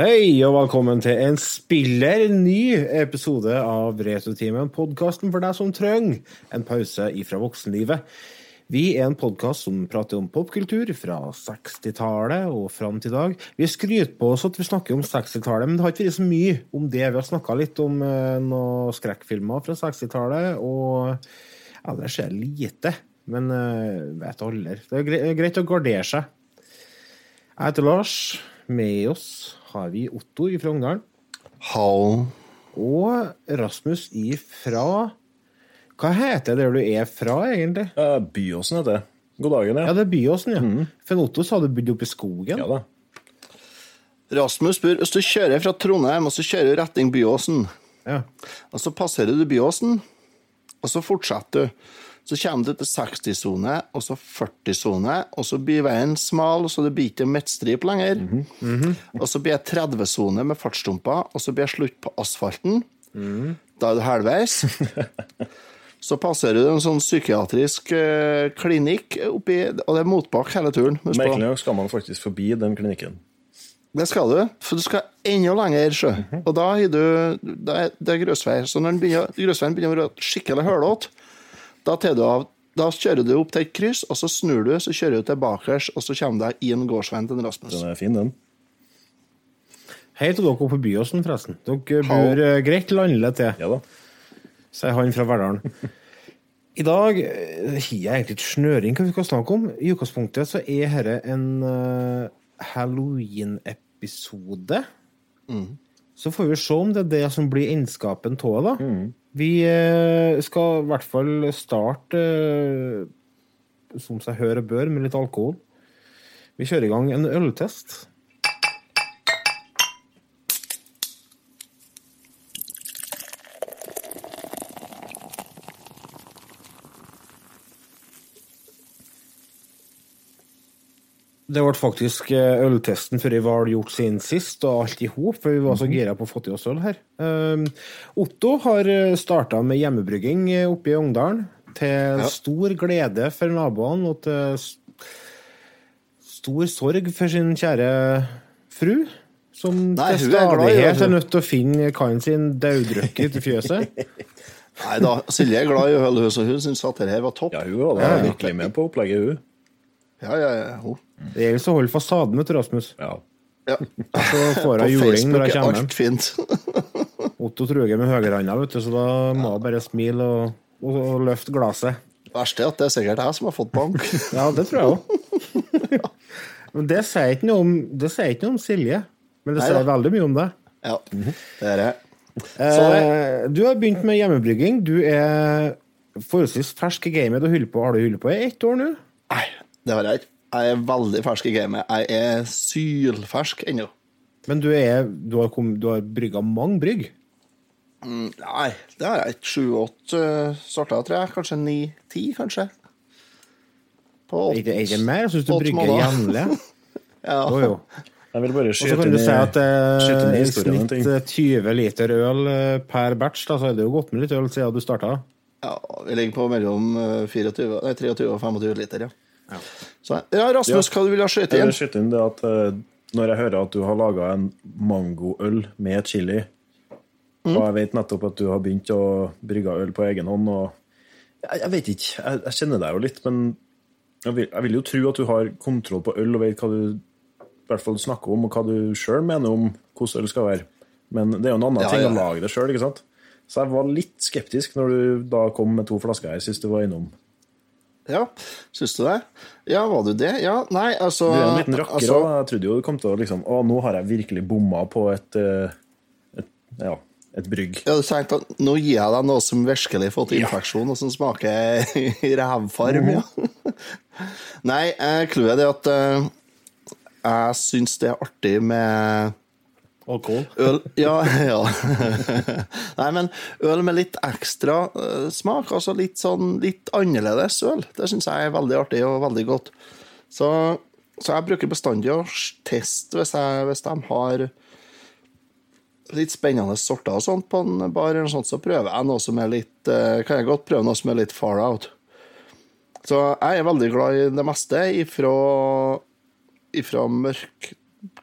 Hei, og velkommen til en spiller ny episode av Retrotimen, podkasten for deg som trenger en pause ifra voksenlivet. Vi er en podkast som prater om popkultur fra 60-tallet og fram til i dag. Vi skryter på oss at vi snakker om 60-tallet, men det har ikke vært så mye om det. Vi har snakka litt om eh, noen skrekkfilmer fra 60-tallet, og ja, det skjer lite. Men uh, vet aldri. Det er greit å gardere seg. Jeg heter Lars. Med oss har vi Otto i Frogndalen. Hall. Og Rasmus ifra Hva heter det der du er fra, egentlig? Uh, Byåsen heter det. God dagen, Ja, ja. det er Byåsen, ja. For Otto sa du bodde oppe i skogen. Ja da. Rasmus spør hvis du kjører fra Trondheim og så kjører du retning Byåsen, Ja. og så passerer du Byåsen, og så fortsetter du. Så kommer du til 60-sone, og så 40-sone, og så blir veien smal, så det blir ikke midtstripe lenger. Og så blir det 30-sone med fartsdumper, og så blir det slutt på asfalten. Da er du halvveis. Så passerer du en sånn psykiatrisk uh, klinikk oppi, og det er motbakk hele turen. Merkelig nok skal man faktisk forbi den klinikken. Det skal du, for du skal enda lenger sjø. Og da har du da er det er grøsvei. Så når begynner, grøsveien begynner å være skikkelig hølete, da du av da kjører du opp til et kryss, og så snur du, så kjører du tilbake, og så kommer du deg i gårdsveien til Rasmus. Den er fin, den. Hei til dere oppe på Byåsen, forresten. Dere bor ha. greit landlig til, Ja da. sier han fra Verdalen. I dag eh, har jeg egentlig ikke snøring hva vi skal snakke om. I utgangspunktet så er dette en uh, halloween-episode. Så får vi se om det er det som blir innskapen av det. da. Vi eh, skal i hvert fall starte, eh, som seg hør og bør, med litt alkohol. Vi kjører i gang en øltest. Det ble faktisk eh, øltesten før jeg var gjort siden sist, og alt i hop, for vi var så gira på å få til oss øl her. Um, Otto har starta med hjemmebrygging eh, oppe i Ungdalen, til stor glede for naboene og til stor sorg for sin kjære fru, som Nei, til hun er glad i det, stadighet hun. er nødt til å finne kaien sin daudrukket i fjøset. Nei da, Silje er glad i øl, hun, så hun syns at dette her var topp. Ja, hun var da virkelig med på opplegget, hun. Ja, ja, ja. hun. Det gjelder å holde fasaden, vet du, Rasmus. Ja. ja. Så får hun juling når hun er kommer hjem. alt fint. Otto truger med høyrehånda, vet du, så da må hun bare smile og, og, og løfte glasset. Verst er at det er sikkert jeg som har fått bank. Ja, det tror jeg òg. Men det sier ikke noe om, det sier ikke noe om Silje, men det sier veldig mye om deg. Ja, det er det. Eh, du har begynt med hjemmebrygging. Du er forholdsvis fersk i gamet og holder på. Har du holdt på i ett år nå? Nei, det har jeg ikke. Jeg er veldig fersk i gamet. Jeg er sylfersk ennå. Men du, er, du har, kom, du har brygga mange brygg. Nei, det har jeg ikke. Sju-åtte sorter, tror jeg. Kanskje ni-ti, kanskje. På åtte er det mer? Jeg syns du brygger måneder. jevnlig. Ja. Oh, jo. Jeg vil bare så skyte kan inn i, si at eh, i snitt eh, 20 liter øl eh, per batch, da, så er det jo gått med litt øl siden du starta. ja, vi ligger på mellom eh, 24, nei, 23 og 25 liter, ja. Så, ja, Rasmus, hva du vil ha skjøte Jeg inn? vil skyte inn det at eh, når jeg hører at du har laga en mangoøl med chili, Mm. og jeg vet nettopp at du har begynt å brygge øl på egen hånd og Jeg, jeg vet ikke, jeg, jeg kjenner deg jo litt, men jeg vil, jeg vil jo tro at du har kontroll på øl og vet hva du i hvert fall snakker om, og hva du sjøl mener om hvordan øl skal være. Men det er jo en annen Ja, ting ja. å lage det sjøl, ikke sant? Så jeg var litt skeptisk når du da kom med to flasker her sist du var innom. Ja, syns du det? Ja, var du det? Ja, nei, altså Du er en liten rakker, altså, og jeg trodde jo du kom til å liksom Å, nå har jeg virkelig bomma på et, eh, et Ja, et brygg. Ja, du tenkte at nå gir jeg deg noe som virkelig har fått infeksjon, og som smaker rævfarm, ja. Nei, eh, clouet er det at eh, jeg syns det er artig med Alkohol. øl Ja, ja. Nei, men øl med litt ekstra eh, smak, altså litt sånn litt annerledes øl, det syns jeg er veldig artig og veldig godt. Så, så jeg bruker bestandig å teste hvis, hvis de har litt spennende sorter og sånt på en bar, eller sånt, så prøver jeg noe som er litt eh, Kan jeg godt prøve noe som er litt far out. Så jeg er veldig glad i det meste ifra, ifra mørk,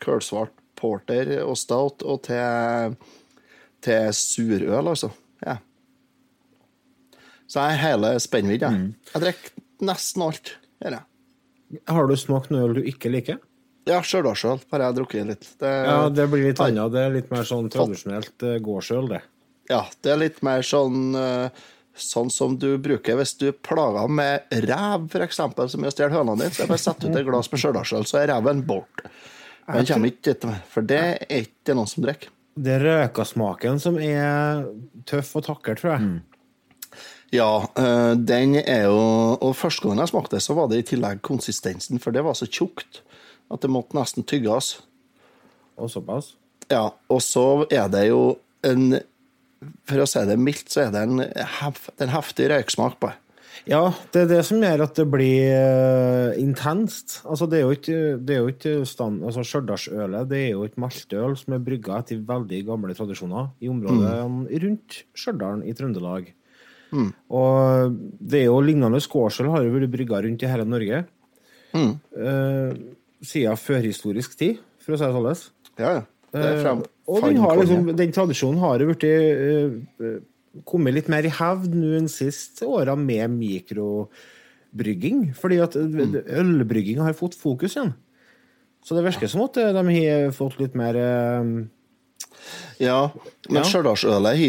kølsvart porter og stout og til, til surøl, altså. Ja. Så jeg er hele spennvidde. jeg. Jeg drikker nesten alt. Her, jeg. Har du smakt noe øl du ikke liker? Ja, Stjørdalsøl har jeg drukket litt. Det, Ja, det blir litt annet. Det er litt mer sånn tradisjonelt eh, gårdsøl, det. Ja, det er litt mer sånn eh, Sånn som du bruker hvis du plager med rev, f.eks., som er å stjele høna dine. Bare setter ut et glass med Stjørdalsøl, så er reven borte. Den kommer ikke etter meg, for det er ikke noen som drikker. Det er røkasmaken som er tøff å takle, tror jeg. Ja, eh, den er jo Og første gangen jeg smakte så var det i tillegg konsistensen, for det var så tjukt at det måtte nesten tygges. Og såpass. Ja, og så er det jo en For å si det mildt, så er det en, hef, en heftig røyksmak på det. Ja, det er det som gjør at det blir uh, intenst. Altså, det er jo ikke, det er jo ikke stand... Altså, Stjørdalsølet det er jo et maltøl som er brygga etter veldig gamle tradisjoner i området rundt Stjørdal i Trøndelag. Og det er jo lignende skårsøl har jo vært brygga rundt i hele Norge. Eh, siden førhistorisk tid, for å si det sånn. Ja, ja. Det er frem, uh, og den, har liksom, den tradisjonen har jo blitt eh, kommet litt mer i hevd nå enn sist åra med mikrobrygging. Fordi at Mm. ølbrygging har fått fokus igjen. Så det virker som at eh, de har fått litt mer eh, Ja, men Ja. Stjørdalsølet er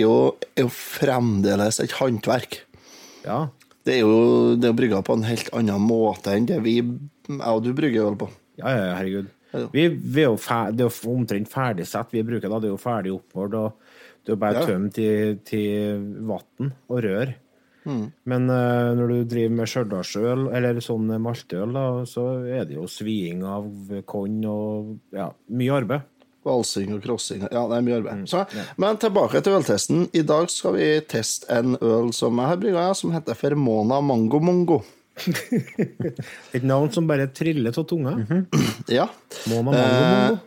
er jo fremdeles et håndverk. Ja. Det er jo det er brygga på en helt annen måte enn det vi jeg og du brygger øl på. Ja, ja, herregud. Vi, vi er jo fer, det er jo omtrent ferdig sett vi bruker da. Det er jo ferdig oppmålt, og det er jo bare Ja. tømt i, til vann og rør. Mm. Men uh, når du driver med stjørdalsøl, eller sånn maltøl, da, så er det jo sviing av korn og ja, mye arbeid. Valsing og crossing Ja, det er mye arbeid. Så, men tilbake til øltesten. I dag skal vi teste en øl som jeg har brygga, som heter Fermona Mango Mongo. Et navn som bare triller av tunga. Ja. Mona Mango Mongo.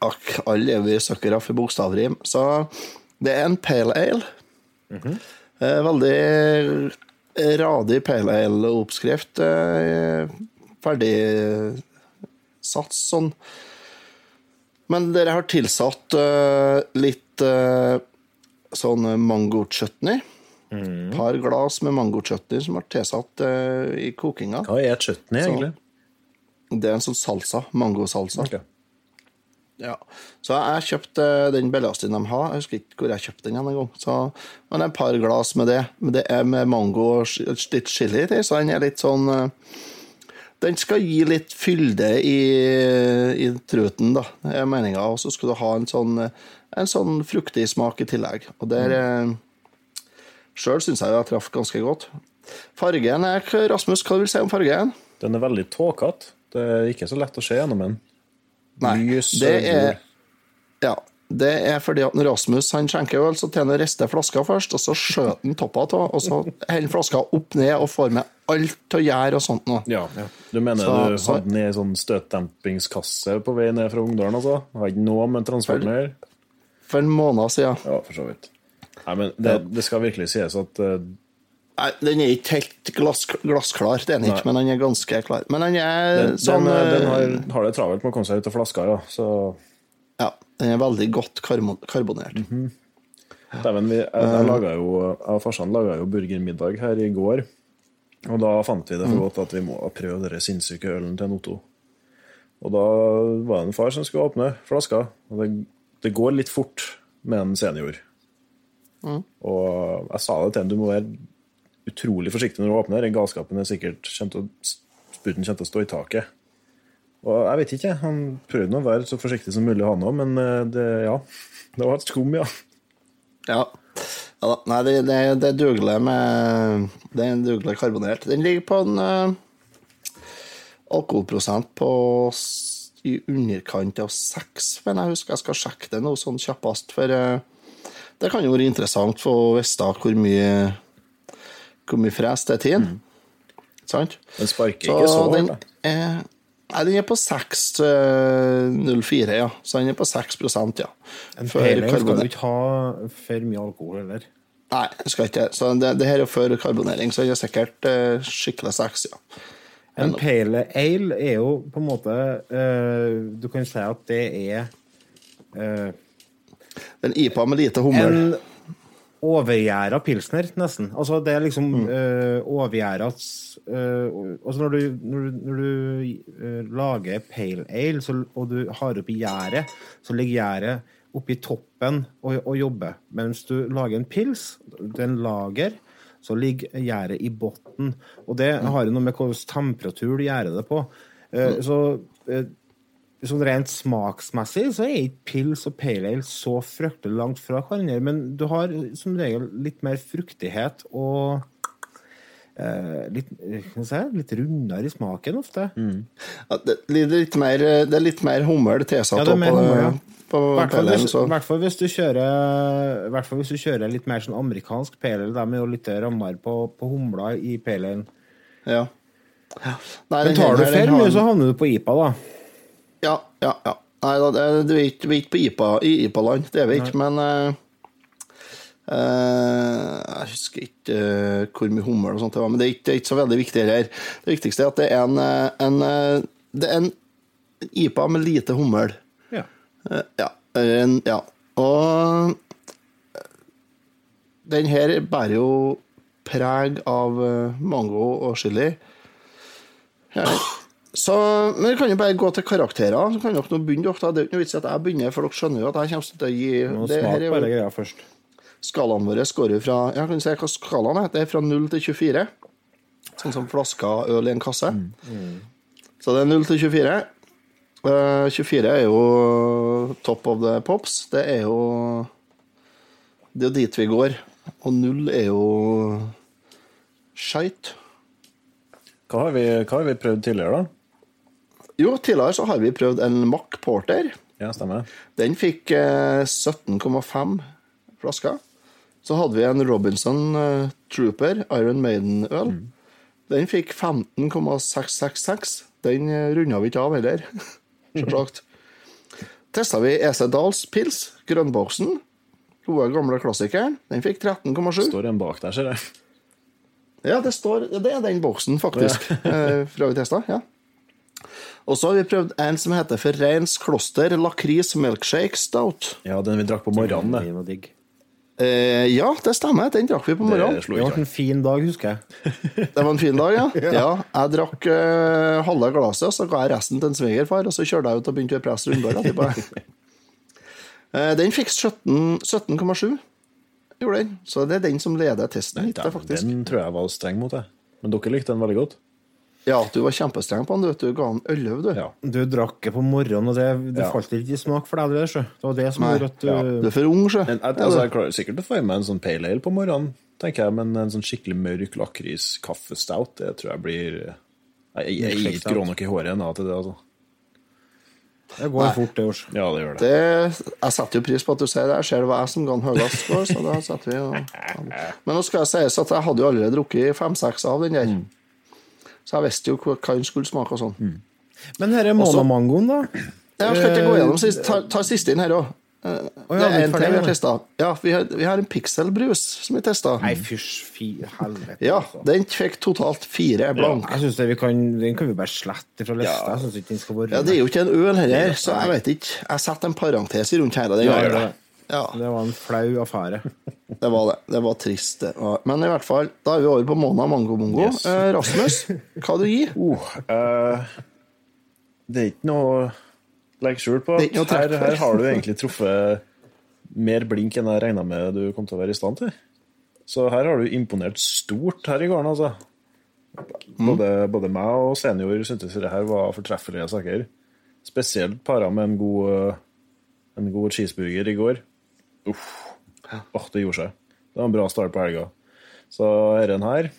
Akk, alle er vi søkkere for bokstavrim. Så det er en pale ale. Eh, Veldig radig pale ale-oppskrift. eh, Ferdig sats sånn. Men dere har tilsatt eh, litt eh, sånn mango-chutney. Et par glass med mango-chutney som ble tilsatt uh, i kokinga. Hva er chutney, egentlig? Det er en sånn salsa. Mangosalsa. Okay. Ja. Så jeg kjøpte den billigste de har. Jeg husker ikke hvor jeg kjøpte den en gang. Så, men et par glass med det. Men det er med mango og litt chili i, så den er litt sånn eh, Den skal gi litt fylde i, i truten, da. Er meninga. Og så skal du ha en sånn, eh, en sånn fruktig smak i tillegg. Og der mm. Sjøl syns jeg jeg traff ganske godt. Fargen er Rasmus, hva vil du si om fargen? Den er veldig tåkete. Det er ikke så lett å se gjennom den. Nei, Lys, det er. Ja. Det er fordi at Rasmus han skjenker øl, så tar han og rister flaska først, og så skjøter han toppa av, og så holder flaska opp ned og får med alt å gjøre og sånt noe. Ja. Du mener Så- du hadde den i en sånn støtdempingskasse på vei ned fra Ungdalen, altså? Hadde ikke noe med transporten å gjøre? For en måned siden. Ja, for så vidt. Nei, men det, det skal virkelig sies at uh... Nei, den er ikke helt glass, glassklar, det er den ikke, men den er ganske klar. Men den er den, sånn den, den eh, har, har det travelt med å komme seg ut av flaska, ja. Så Ja, den er veldig godt karbo karbonert. Dæven, vi, jeg, jeg, jo, jeg og farsan laga jo burgermiddag her i går. Og da fant vi det for godt at vi må prøve den sinnssyke ølen til Otto. Og da var det en far som skulle åpne flaska. Og det, det går litt fort med en senior. Og jeg sa det til ham, du må være utrolig forsiktig når du åpner. Galskapen er sikkert kjent å, Sputen kommer til å stå i taket. Og jeg vet ikke, han prøvde å være så forsiktig som mulig, han òg, men eh, det, ja. Det var et skum, ja. Ja. ja. Nei, det, det, det dugler med Det er dugelig karbonert. Den ligger på en uh, alkoholprosent på i underkant av seks, men jeg husker jeg skal sjekke det nå sånn kjappest, for eh, det kan jo være interessant for å vite hvor mye hvor mye fres det er til. Sant? Den sparker ikke så den hardt. da. er, nei, den er på 6,04, ja. Så den er på 6% ja. En peiling skal du ikke ha for mye alkohol heller. Nei, det skal ikke Så det, det her er før karbonering, så den er sikkert eh, skikkelig 6, ja. En pale ale er jo på en måte uh, Du kan si at det er eh, En IPA med lite hummer. en overgjæra pilsner, nesten. Altså, det er liksom Mm. Uh, overgjæra uh, Altså, når du, når du, når du uh, lager pale ale, så, og du har oppi gjæret, så ligger gjæret oppi toppen og, og jobber. Mens du lager en pils, den lager, så ligger gjæret i bunnen. Og det har jo noe med hvilken temperatur du gjærer det på. Eh, Så eh, sånn rent smaksmessig så er ikke pils og pale ale så fryktelig langt fra hverandre, men du har som regel litt mer fruktighet og eh, litt, eh, si, litt rundere i smaken ofte. Ja, det, det, litt mer, det er litt mer hummel tilsatt Ja, på, ja. på I hvert fall hvis, så hvert fall hvis du kjører i hvert fall hvis du kjører litt mer sånn amerikansk pale ale, de er jo litt rammere på, på humla i pale ale. ja. Nei, Men tar du for mye, så havner du på IPA, da. Ja, ja, ja. Nei da, det, det, vi er ikke, ikke på IPA, i IPA-land, det er vi ikke, men Uh, Jeg husker ikke uh, hvor mye hummer og sånt det var, men det er ikke, det er ikke så veldig viktig her. Det viktigste er at det er en, en, det er en IPA med lite hummel. Ja. Uh, Ja. En, ja. Og den her bærer jo preg av mango og chili. Ja. Så, men vi kan jo bare gå til karakterer. Så kan dere nå begynne, dere. Det er jo ikke noe vits i at jeg begynner, for dere skjønner jo at jeg kommer til å gi Nå det her smak greia først. Skalaen vår går jo fra ja, kan si hva skalaen er. Det er fra 0 til 24. Sånn som flasker øl i en kasse. Så det er 0 til 24. Uh, 24 er jo top of the pops. Det er jo Det er jo dit vi går. Og 0 er jo skeit. Hva har, vi, hva har vi prøvd tidligere, da? Jo, tidligere så har vi prøvd en Mack Porter. Ja, stemmer. Den fikk eh, 17,5 flasker. Så hadde vi en Robinson eh, Trooper Iron Maiden-øl. Den fikk 15,666. Den uh, runda vi ikke av heller, selvsagt. Testa vi EC Dahls pils, grønnboksen. Gode, gamle klassikeren. Den fikk 13,7. Står en bak der, ser jeg. Ja, det, står, det er den boksen, faktisk, eh, fra vi testa. Ja. Og så har vi prøvd en som heter For Reins Kloster lakris milkshake stout. Ja, den vi drakk på morgenen, det. Digg. Eh, ja, det stemmer. Den drakk vi på morgenen. Det var en fin dag, husker jeg. Det var en fin dag, ja. ja jeg drakk eh, halve glasset, så ga jeg resten til en svigerfar, og så kjørte jeg ut og begynte å presse rundballer etterpå. Eh, den fikk 17 17,7. Gjorde den. Så det er den som leder testen Den, faktisk. den tror jeg var streng mot deg. Men dere likte den veldig godt. Ja, du var kjempestreng på den, du. Du ga han 11, du. Ja. Du drakk det på morgenen, og det, det Ja. falt ikke i smak for deg. Det, sjø. det var det som Nei, gjorde at du ja. Du er for ung, sjø. Altså, jeg klarer sikkert å få i meg en sånn pale ale på morgenen, tenker jeg, men en sånn skikkelig mørk lakris kaffestout, det tror jeg blir Jeg, jeg, jeg er ikke grå nok i håret ennå til det, altså. Det går fort, det, Ors. Ja, det gjør det. Det, jeg setter jo pris på at du sier det. Jeg ser det var jeg som ga den høyest score, så da setter vi jo Men nå skal jeg sies at jeg hadde jo allerede drukket fem-seks av den der. Så jeg visste jo hva den skulle smake og sånn. Men denne Mona-mangoen, da? Jeg skal ikke gå gjennom sist. Ta, ta siste inn her òg. Å, Det ja, er er en til vi har testa. Ja, vi har, vi har en pikselbrus som vi testa. Nei, fysj, fy helvete. Ja, altså. den fikk totalt fire blank. Jeg synes det vi kan, Den kan vi bare slette fra lista. Jeg synes ikke den skal være Ja, Det er jo ikke en øl her, så jeg vet ikke. Jeg setter en parentes rundt her. Den Ja, gjør det. Ja, Det var en flau affære. det var det. Det var trist. det var- Men i hvert fall, da er vi over på Mona Mango Mongo. Yes. Eh, Rasmus, hva du gir Oh, eh, det er ikke noe å legge skjul på. Å Her, her har du egentlig truffet mer blink enn jeg regna med du kom til å være i stand til. Så her har du imponert stort her i gården, altså. Både, både meg og senior syntes det her var fortreffelige saker. Spesielt para med en god, eh, en god cheeseburger i går. Uff. Åh, det gjorde seg. Det var en bra start på helga. Så denne her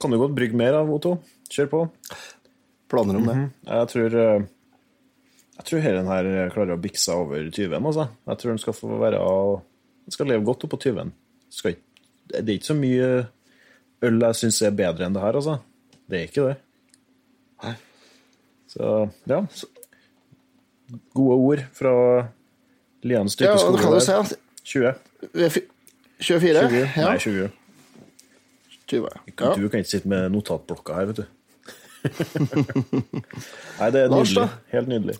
kan du godt brygge mer av, Otto. Kjør på. planer om det. Jeg tror eh, Jeg tror hele her klarer å bikse over 20, altså. Jeg tror den skal få være Den skal leve godt oppå 20. Skal det er ikke så mye øl jeg syns er bedre enn det her, altså. Det er ikke det. Nei. Så ja. Gode ord fra Lian Ja, skole. Ja, da kan du si at 20. vi er fi- 24? 20. Ja, Nei, 20. 20. Ja. Du kan ikke sitte med notatblokka her, vet du. Nei, det er nydelig. Helt nydelig.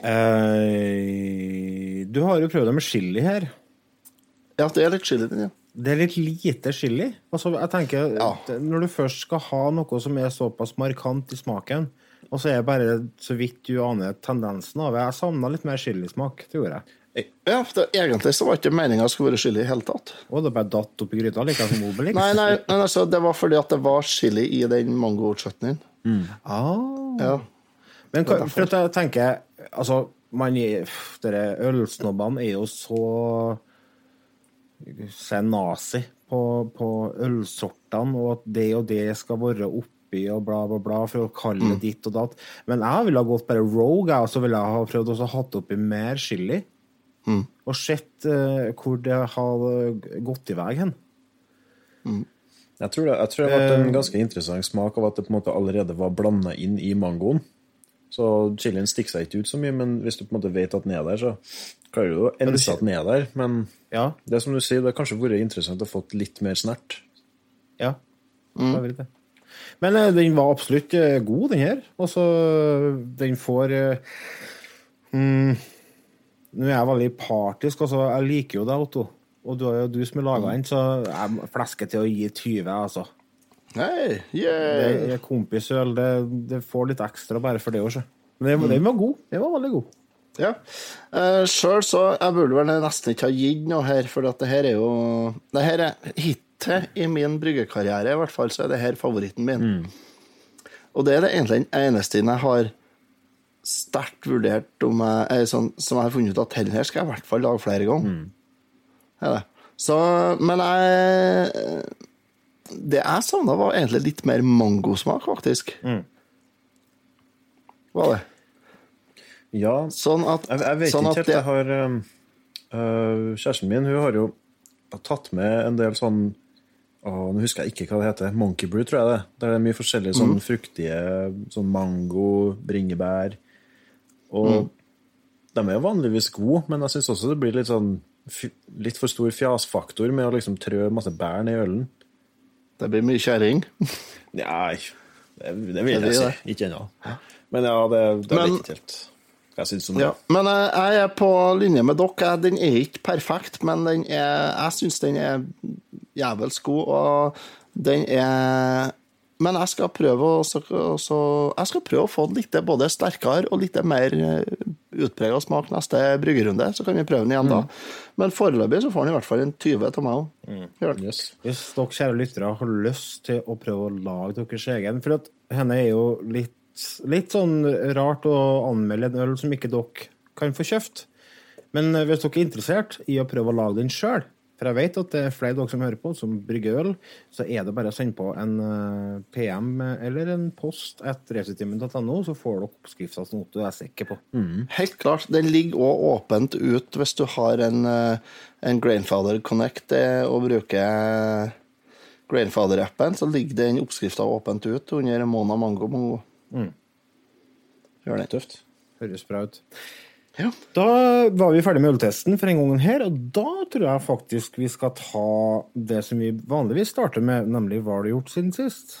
Eh, du har jo prøvd det med chili her. Ja, det er litt chili den, ja. Det er litt lite chili. Altså, jeg tenker, Ja. Når du først skal ha noe som er såpass markant i smaken, og så er det bare så vidt du aner tendensen av det Jeg savna litt mer chilismak, det gjorde jeg. Ja, for Egentlig så var ikke meninga skulle være chili i hele tatt. Og det bare datt opp i gryta, like som Obelix. Nei, nei, men altså, det var fordi at det var chili i den mangochutneyen. Ah. Ja. Men hva- for at jeg tenker Altså, man er Dere ølsnobbene er jo så Se nazi på, på ølsortene, og at det og det skal være oppi og bla, bla, bla, for å kalle det ditt og datt. Men jeg ville ha gått bare rogue, jeg, og så ville jeg ha prøvd å hatt oppi mer chili. Og sett uh, hvor det har gått i vei hen. Jeg tror det, jeg tror det ble en ganske interessant smak av at det på en måte allerede var blanda inn i mangoen. Så chilien stikker seg ikke ut så mye, men hvis du på en måte vet at den er der, så klarer du å ense at den er der. Men Ja. det som du sier, det har kanskje vært interessant å få litt mer snert. Ja. det vil det. Men eh, den var absolutt eh, god, den her. Altså, den får eh, mm, Nå er jeg veldig partisk, altså. Jeg liker jo deg, Otto. Og du er jo du som har laga den, så jeg flesker til å gi 20, altså. Hei, Det er kompisøl. Det, det får litt ekstra bare for det òg. Men den, mm. var god. Den var veldig god. Ja. Uh, Sjøl så Jeg burde vel nesten ikke ha gitt noe her, for at det her er jo Det her er hittil i min bryggekarriere, i hvert fall, så er det her favoritten min. Og det er det egentlig den eneste jeg har sterkt vurdert om jeg, er sånn, som jeg har funnet ut at denne her skal jeg i hvert fall lage flere ganger. Er det. Så, men jeg Det jeg savna, var egentlig litt mer mangosmak, faktisk. Var det. Ja, Sånn at, jeg, jeg vet sånn ikke helt. Jeg har um, øh, Kjæresten min hun har jo tatt med en del sånn å, Nå husker jeg ikke hva det heter. Monkey brew, tror jeg det. Der det er mye forskjellige sånn fruktige sånn mango, bringebær. Og de er jo vanligvis gode, men jeg syns også det blir litt sånn litt for stor fjasfaktor med å liksom trø masse bær ned i ølen. det blir mye kjerring. Nei, det, det vil jeg si. Ikke ennå. Men ja, det, det Men- vet ikke helt jeg syns om det. Ja. Men jeg, jeg er på linje med dere. Den er ikke perfekt, men den er, jeg syns den er jævels god, og den er Men jeg skal prøve å så, så, Jeg skal prøve å få den litt både sterkere og litt mer utprega smak neste bryggerunde. Så kan vi prøve den igjen da. Men foreløpig så får den i hvert fall en 20 av meg òg. Yes. Hvis dere kjære lyttere har lyst til å prøve å lage deres egen For at henne er jo litt, litt sånn rart å anmelde en øl som ikke dere kan få kjøpt. Men eh, hvis dere er interessert i å prøve å lage den sjøl, for jeg vet at det er flere av dere som hører på, som brygger øl, så er det bare å sende på en eh, PM eller en post etter resetimen.no, så får dere oppskrifta som Otto er sikker på. Helt klart. Den ligger òg åpent ut hvis du har en, eh, en Grainfather Connect eh, og bruker Grainfather-appen, så ligger den oppskrifta åpent ut under Mona Mango Mongo. Gjør det. Tøft. Høres bra ut. Da var vi ferdig med øltesten for en gang her, og da tror jeg faktisk vi skal ta det som vi vanligvis starter med, nemlig hva har du gjort siden sist?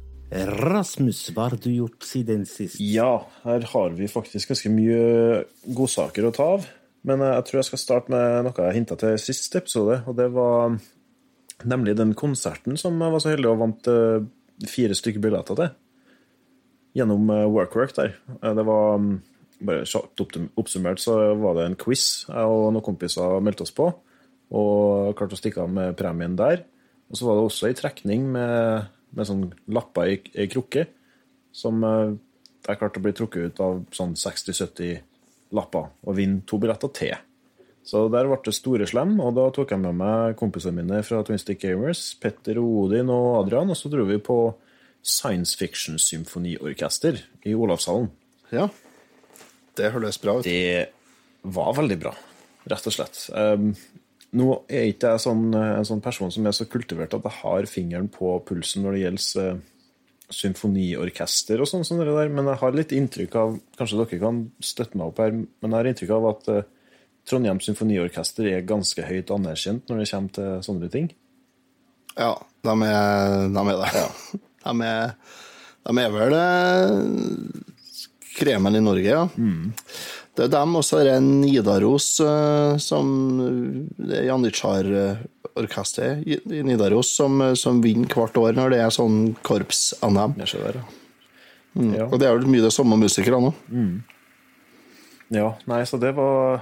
Rasmus, hva har du gjort siden sist? Ja, her har vi faktisk ganske mye godsaker å ta av. Men eh, jeg tror jeg skal starte med noe jeg hinta til siste episode, og det var nemlig den konserten som jeg var så heldig og vant eh, fire stykker billetter til. Gjennom eh, Workwork der. Det var mm, bare oppsummert så var det en quiz jeg og noen kompiser meldte oss på, og klarte å stikke av med premien der. Og så var det også ei trekning med, med sånn lapper i, ei krukke, som eh, jeg klarte å bli trukket ut av sånn 60-70 lapper og vinne to billetter til. Så der ble det store slem, og da tok jeg med meg kompisene mine fra Twin Stick Gamers, Petter og Odin og Adrian, og så dro vi på Science Fiction Symfoniorkester i Olavshallen. Ja. Det høres bra ut. Det var veldig bra. rett og slett. Nå er ikke jeg sånn, en sånn person som er så kultivert at jeg har fingeren på pulsen når det gjelder uh, symfoniorkester og sånn, men jeg har litt inntrykk av Kanskje dere kan støtte meg opp her, men jeg har inntrykk av at uh, Trondheim Symfoniorkester er ganske høyt anerkjent når det kommer til sånne ting. Ja, de er, de er det. De, er, de er vel eh, kremen i Norge, ja. Det er dem, og så er det Nidaros, eh, som Det er Janitsjar-orkesteret i Nidaros som, som vinner hvert år når det er sånn korps-NM. Ser ja. Og det er vel mye det samme musikere nå. Ja, nei, så det var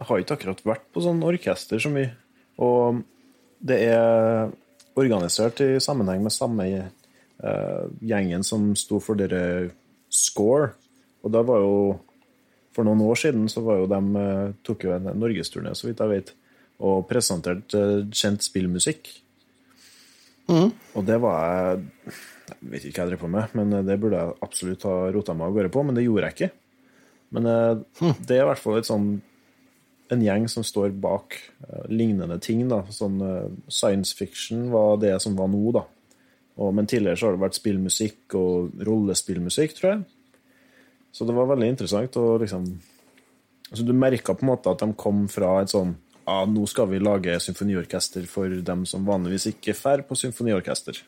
Jeg har ikke akkurat vært på sånn orkester så mye. Og det er organisert i sammenheng med samme uh, gjengen som sto for dere Score. Og da var jo For noen år siden så var jo de eh, tok jo en norgesturné, så vidt jeg vet, og presenterte eh, kjent spillmusikk. Og det var jeg Jeg vet ikke hva jeg drev på med, men det burde jeg absolutt ha rota meg av gårde på, men det gjorde jeg ikke. Men eh, det er i hvert fall et sånn en gjeng som står bak uh, lignende ting. da, sånn uh, Science fiction var det som var nå, da. Og, men tidligere så har det vært spillmusikk og rollespillmusikk, tror jeg. Så det var veldig interessant. og liksom, altså Du merka på en måte at de kom fra et sånn ja, nå skal vi lage symfoniorkester for dem som vanligvis ikke drar på symfoniorkester.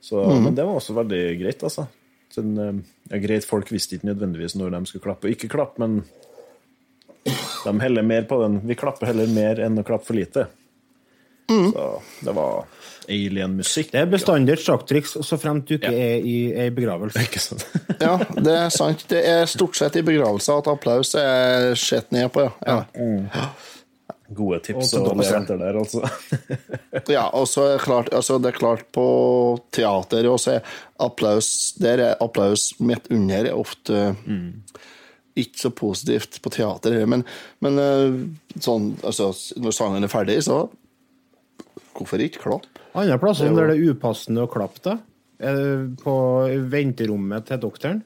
Så, Men det var også veldig greit, altså. Sånn, eh, ja, greit, Folk visste ikke nødvendigvis når de skulle klappe og ikke klappe, men de heller mer på den. Vi klapper heller mer enn å klappe for lite. Så det var alien-musikk. Det er bestandig et sjakktriks, så fremt du ikke er i ei begravelse. Ikke sant? Ja, det er sant. Det er stort sett i begravelser at applaus er sett ned på, ja. ja. Gode tips Og leventer der, altså. Ja, og så er klart, altså det er klart på teater også er applaus Der er applaus midt under er ofte ikke så positivt på teater. Men, men eh, sånn, altså, når sangen er ferdig, så hvorfor ikke klapp? Andre plasser der det er upassende å klappe, da? På venterommet til doktoren?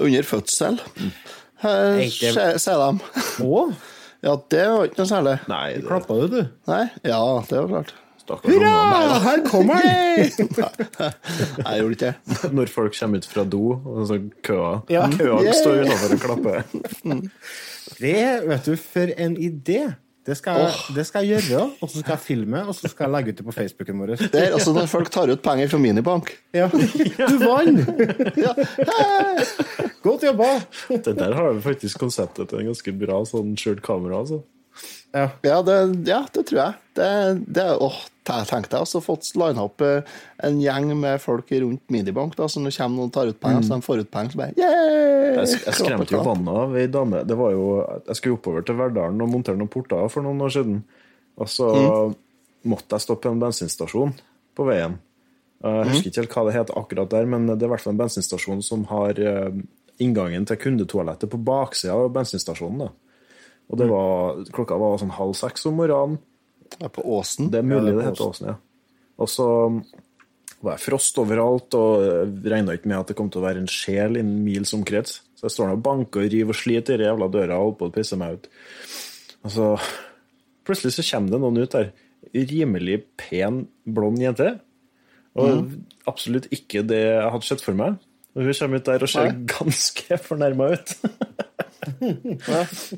Under fødsel, sier sier de. Å, Ja, det var ikke noe særlig. Nei, det klappa du, du? Nei, ja, det var klart. Hurra! her kommer han! Nei, jeg gjorde ikke det. Når folk kommer ut fra do, og så køa Ja. Køa står utenfor og klapper. Det, vet du, for en idé! Det skal, jeg- det skal jeg gjøre, og så skal jeg filme, og så skal jeg legge ut det på Facebooken vår. Det er altså når folk tar ut penger fra minibank. Ja. Du vant! Ja. Godt jobba! Det der har vi faktisk konseptet til en ganske bra sånn skjult kamera. altså. Ja. Ja, det, ja, det tror jeg. Det, det, åh, jeg tenkte jeg også fått lina opp eh, en gjeng med folk rundt Minibank. da, Så når det kommer noen og tar ut penger, så de får ut penger, så bare yeah! Jeg, jeg skremte jo vannet av ei dame. Det var jo, jeg skulle oppover til Verdalen og montere noen porter for noen år siden. Og så måtte jeg stoppe en bensinstasjon på veien. Jeg husker ikke helt hva det heter akkurat der, men det er i hvert fall en bensinstasjon som har eh, inngangen til kundetoalettet på baksida av bensinstasjonen. da. Og det var, klokka var sånn halv seks om morgenen. Ja, på Åsen. Det er mulig Ja, det det er heter Åsen, ja. Og så var jeg frost overalt, og regna ikke med at det kom til å være en sjel innen mils omkrets. Så jeg står og banker og river og sliter i jævla døra og holder på å pisse meg ut. Og så plutselig så kommer det noen ut der. Rimelig pen, blond jente. Og absolutt ikke det jeg hadde sett for meg. Og hun kommer ut der og ser Nei. ganske fornærma ut.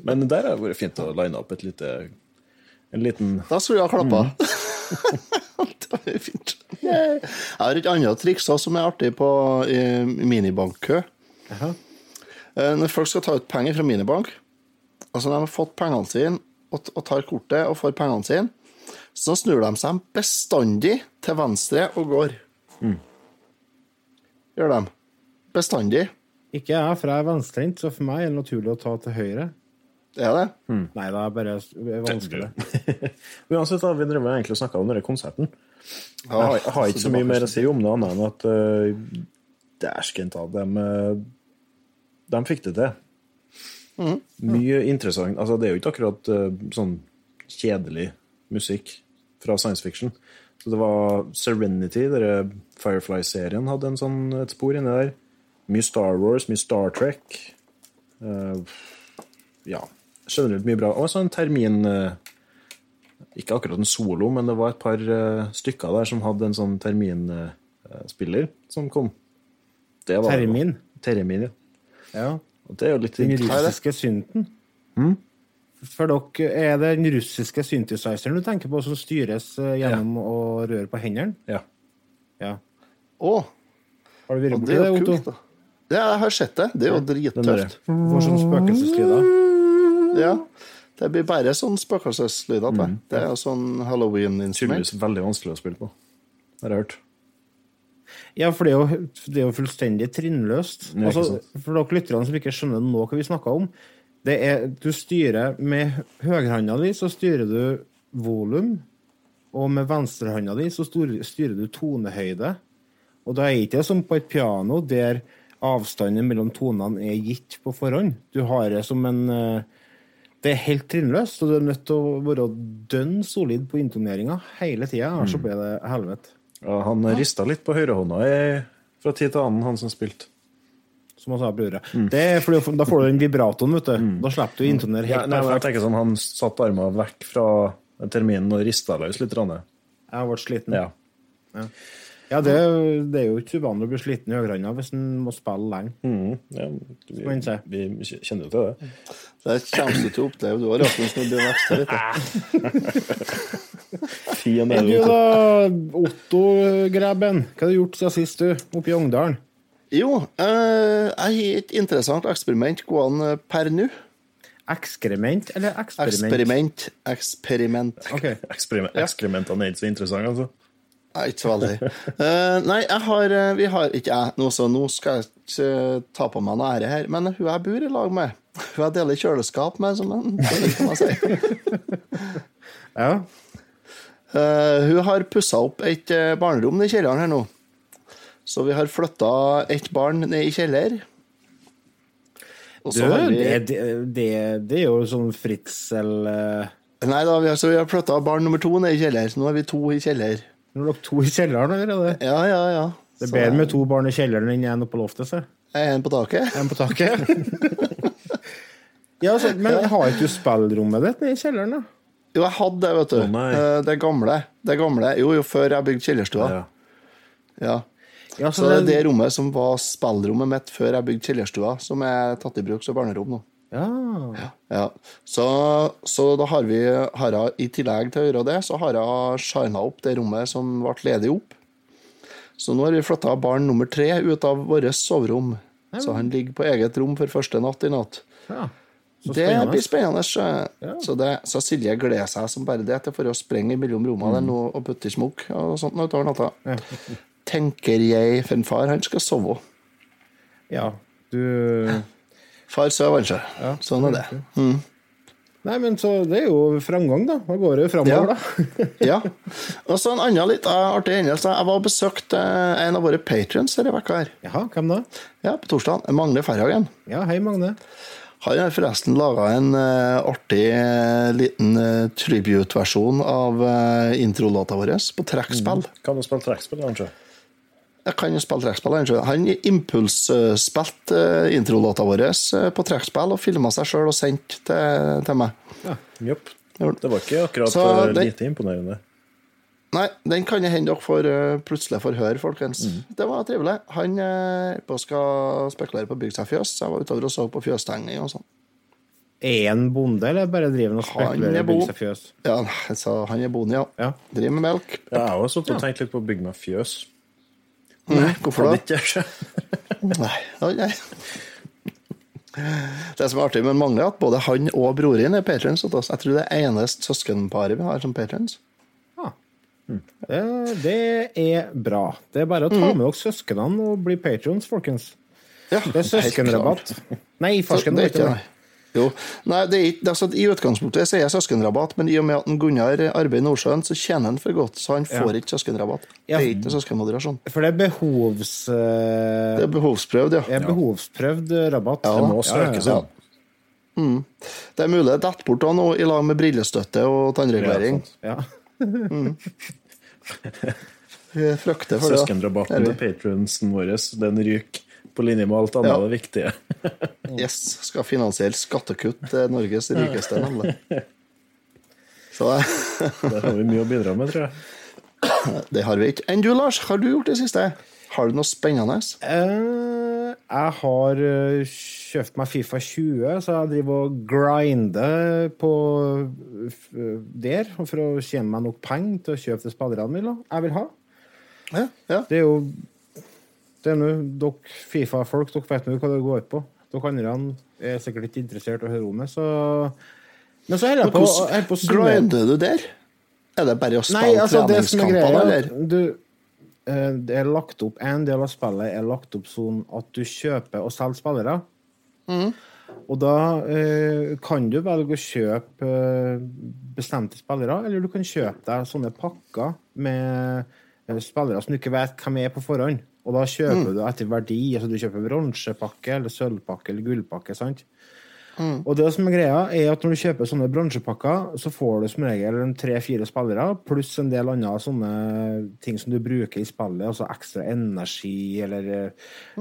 Men der har det vært fint å line opp et lite en liten Da skulle vi ha klappa. Mm. det var fint. Yeah. Jeg har et annet triks som er artig på minibankkø. Eh, Når folk skal ta ut penger fra minibank, altså når de har fått pengene sine og, og tar kortet og får pengene sine, så snur de seg bestandig til venstre og går. Mm. Gjør de. Bestandig. Ikke jeg, for jeg er venstrehendt, så for meg er det naturlig å ta til høyre. Det er det. Nei, det er bare vanskelig. Uansett, da, vi drev egentlig og snakka om denne konserten. Jeg Ja, har, jeg har ikke så så mye mer å si om det, annet enn at uh, dæsken ta dem uh, De fikk det til. Mye interessant. Altså, det er jo ikke akkurat uh, sånn kjedelig musikk fra science fiction. Så det var Serenity, dere Firefly-serien, hadde en sånn, et spor inni der. Mye Star Wars, mye Star Trek. Uh, ja. generelt mye bra. Og så en termin eh, Ikke akkurat en solo, men det var et par eh, stykker der som hadde en sånn terminspiller som kom. Det var- Termin? Termin, ja. Ja. Og det er jo litt Den russiske synten. For dere, er det den russiske synthesizeren du tenker på, som styres gjennom gjennom å røre på hendene? Ja. Ja. Å, Har du vært borti det Otto? kult, da. Ja, jeg har sett det. Det er jo drittøft. Får sånn spøkelseslyder. Ja. Det blir bare sånn spøkelseslyder. Mm. Det er sånn halloween-instrument. Tydeligvis veldig vanskelig å spille på. Det har jeg hørt. Ja, for det er jo, det er jo fullstendig trinnløst. Altså, for dere lytterne som ikke skjønner nå hva vi snakker om, det er Du styrer med høyrehånda di, så styrer du volum, og med venstrehånda di så styrer du tonehøyde. Og da er det ikke som på et piano, der avstanden mellom tonene er gitt på forhånd. Du har det som en eh, Det er helt trinnløst, og du er nødt til å være dønn solid på intoneringa hele tida, ellers så ble blir det helvete. Ja, han rista litt på høyrehånda fra tid til annen, han som spilte. som han sa. Det er fordi, da får du den vibratoen, vet du. Da slipper du å intonere Ja, helt nei, men jeg tenker sånn, Han satte armene vekk fra terminen og rista løs litt. Rann. Jeg ble sliten. Ja. Ja, det, det er jo ikke uvanlig å bli sliten i høyrehånda hvis en må spille lenge. Mm, ja, vi, vi kjenner jo til det. Det kommer du til å oppleve, du òg, Rasmus, når du blir voksen. Fin er du da, Otto Greben, hva har du gjort siden sist, du? Oppe i Ungdalen? Jo, eh, jeg har et interessant eksperiment gående per nå. Ekskrement eller eksperiment? Eksperiment. Eksperiment. Ok. Eksperiment, ekskrementene er ikke så interessante, altså. Nei, ikke så veldig. Uh, nei, jeg har eh, Vi har ikke jeg nå, så nå skal jeg ikke eh, ta på meg noe ære her. Men hun jeg bor i lag med, hun jeg deler kjøleskap med, som en kan man si. Ja. Uh, hun har pussa opp et barnerom i kjelleren her nå. Så vi har flytta et barn ned i kjeller. Du, vi det, det, det, er jo sånn Fritzel eh, Nei da, vi har, så vi har flytta barn nummer to ned i kjeller. Nå er vi to i kjeller. Når dere to i kjelleren, eller? er Det Ja, ja, ja. Det er bedre med to barn i kjelleren enn én oppe på loftet, Så. en på taket. En på taket. ja, så, men har ikke du spillrommet ditt nede i kjelleren, da? Jo, jeg hadde det, vet du. Oh. Eh, det gamle. Det gamle. Jo, jo, før jeg bygde kjellerstua. Ja. Ja. Ja, Så det er det rommet som var spillrommet mitt før jeg bygde kjellerstua, som er tatt i bruk som barnerom nå. Ja. Ja. Så, så da har vi har jeg, I tillegg til å gjøre det, så har jeg shina opp det rommet som ble ledig opp. Så nå har vi flytta barn nummer tre ut av vårt soverom. Så han ligger på eget rom for første natt i natt. ja. Det blir spennende. Så, så, det, så Silje gleder seg som bare det til for å sprenge mellom rommene der nå og putte i smokk og sånt utover natta. Tenker jeg, for en far han skal sove. Ja, du Far sover, han Ja, Sånn er det. Mm. Nei, men så det er jo framgang, da. Da går det jo framover, Ja. da. Ja. Og så en annen litt eh, artig hendelse. Jeg var og besøkte eh, en av våre patrions denne vekka her. Jaha, hvem da? Ja, på torsdag. Magne Ferhagen. Ja, hei, Magne. Han har forresten laga en uh, artig uh, liten uh, tribute-versjon av uh, introlåta vår på trekkspill. Kan du spille trekkspill, kanskje? Jeg kan spille trekkspill. Han impulsspilte uh, introlåta vår eh, på trekkspill og filma seg sjøl og sendte til, til meg. Jopp. Det var ikke akkurat Så eh, det- lite imponerende. Nei, den kan hende dere får, plutselig får høre, folkens. Det var trivelig. Han uh, på skal spekulere på å bygge seg fjøs, jeg var utover og så på fjøstegning og sånn. Er han bonde, eller bare driver han og spekulerer på og bygger seg fjøs? Ja, altså, han er bonde, ja. Ja. Driver med melk. Ja, jeg har også og tenkt litt på å bygge meg fjøs. Nei, hvorfor da? det? ikke Nei, nei. Det som er artig med Magne, er at både han og broren er patrons. Jeg tror det er eneste søskenparet vi har som patrons. Ah. Det, det er bra. Det er bare å ta med dere søsknene og bli patrons, folkens. Ja, Det er søskenrabatt. Nei, farsken. Det er ikke det. Jo. Nei, det er ikke, altså, I utgangspunktet sier jeg søskenrabatt, men i og med at Gunnar arbeider i Nordsjøen, så tjener han for godt, så han får ikke søskenrabatt. Ja. Det er ikke søskenmoderasjon. For det er behovs... Uh... Det er behovsprøvd, ja. det er behovsprøvd rabatt. Ja, Det må Ja, søkes, ja, Mm. Det er mulig det detter bort da nå i lag med brillestøtte og tannregulering. ja. For det. Søskenrabatten Er til patronsen vår, den ryker På linje med alt annet Ja. det viktige. Yes, skal finansiere skattekutt til Norges rikeste, nemlig. Så Der har vi mye å bidra med, tror jeg. det har vi ikke. Enn du, Lars, har du gjort det siste? Har du noe spennende? Uh, jeg har eh, kjøpt meg Fifa 20, så jeg driver og grinder på eh, der for å tjene meg nok penger til å kjøpe de spillerne jeg vil ha. Ja, ja. Det er jo det er nå dere Fifa-folk, dere vet nå hva det går på. Dere andre er sikkert ikke interessert i å høre om det, så Men så holder jeg på, jeg på grinder du der? Er det bare å spille Nei, altså, at eller? du, eh, det er lagt opp, En del av spillet er lagt opp sånn at du kjøper og selger spillere. Mm. Og da eh, kan du velge å kjøpe eh, bestemte spillere, eller du kan kjøpe deg sånne pakker med eh, spillere som du ikke vet hvem er på forhånd. Og da kjøper Mm. du etter verdi. altså Du kjøper bronsepakke eller sølvpakke eller gullpakke. sant? Mm. Og det som er greia, er at når du kjøper sånne bronsepakker, så får du som regel tre-fire spillere, pluss en del andre sånne ting som du bruker i spillet, altså ekstra energi, eller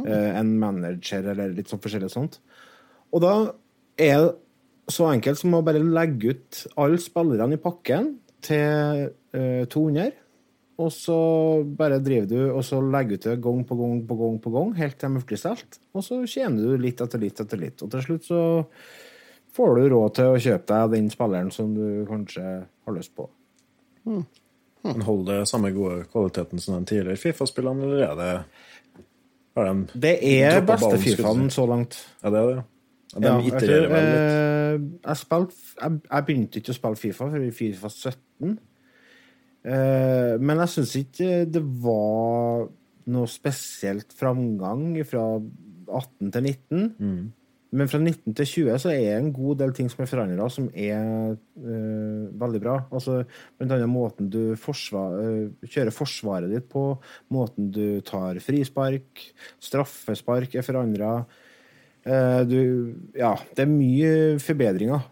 eh, en manager, eller litt sånn forskjellig sånt. Og da er det så enkelt som å bare legge ut alle spillerne i pakken til uh, 200, og så bare driver du og så legger du til gang på gang på gang på gang, helt til de er ferdigstelt. Og så tjener du litt etter litt etter litt. Og til slutt så får du råd til å kjøpe deg den spilleren som du kanskje har lyst på. Men holder det samme gode kvaliteten som den tidligere FIFA-spilleren, eller er det Har de Det er beste Fifaen så langt. Ja, det er det. Ja, de Ja, jeg, tror, vel eh, jeg, spilte, jeg, jeg begynte ikke å spille Fifa før i Fifa 17. Eh, men jeg syns ikke det var noe spesielt framgang fra 18 til 19. Men fra 19 til 20 så er det en god del ting som er forandra, som er uh, veldig bra. Altså, blant annet måten du forsvar, uh, kjører forsvaret ditt på, måten du tar frispark, straffespark er forandra. Uh, Ja, det er mye forbedringer,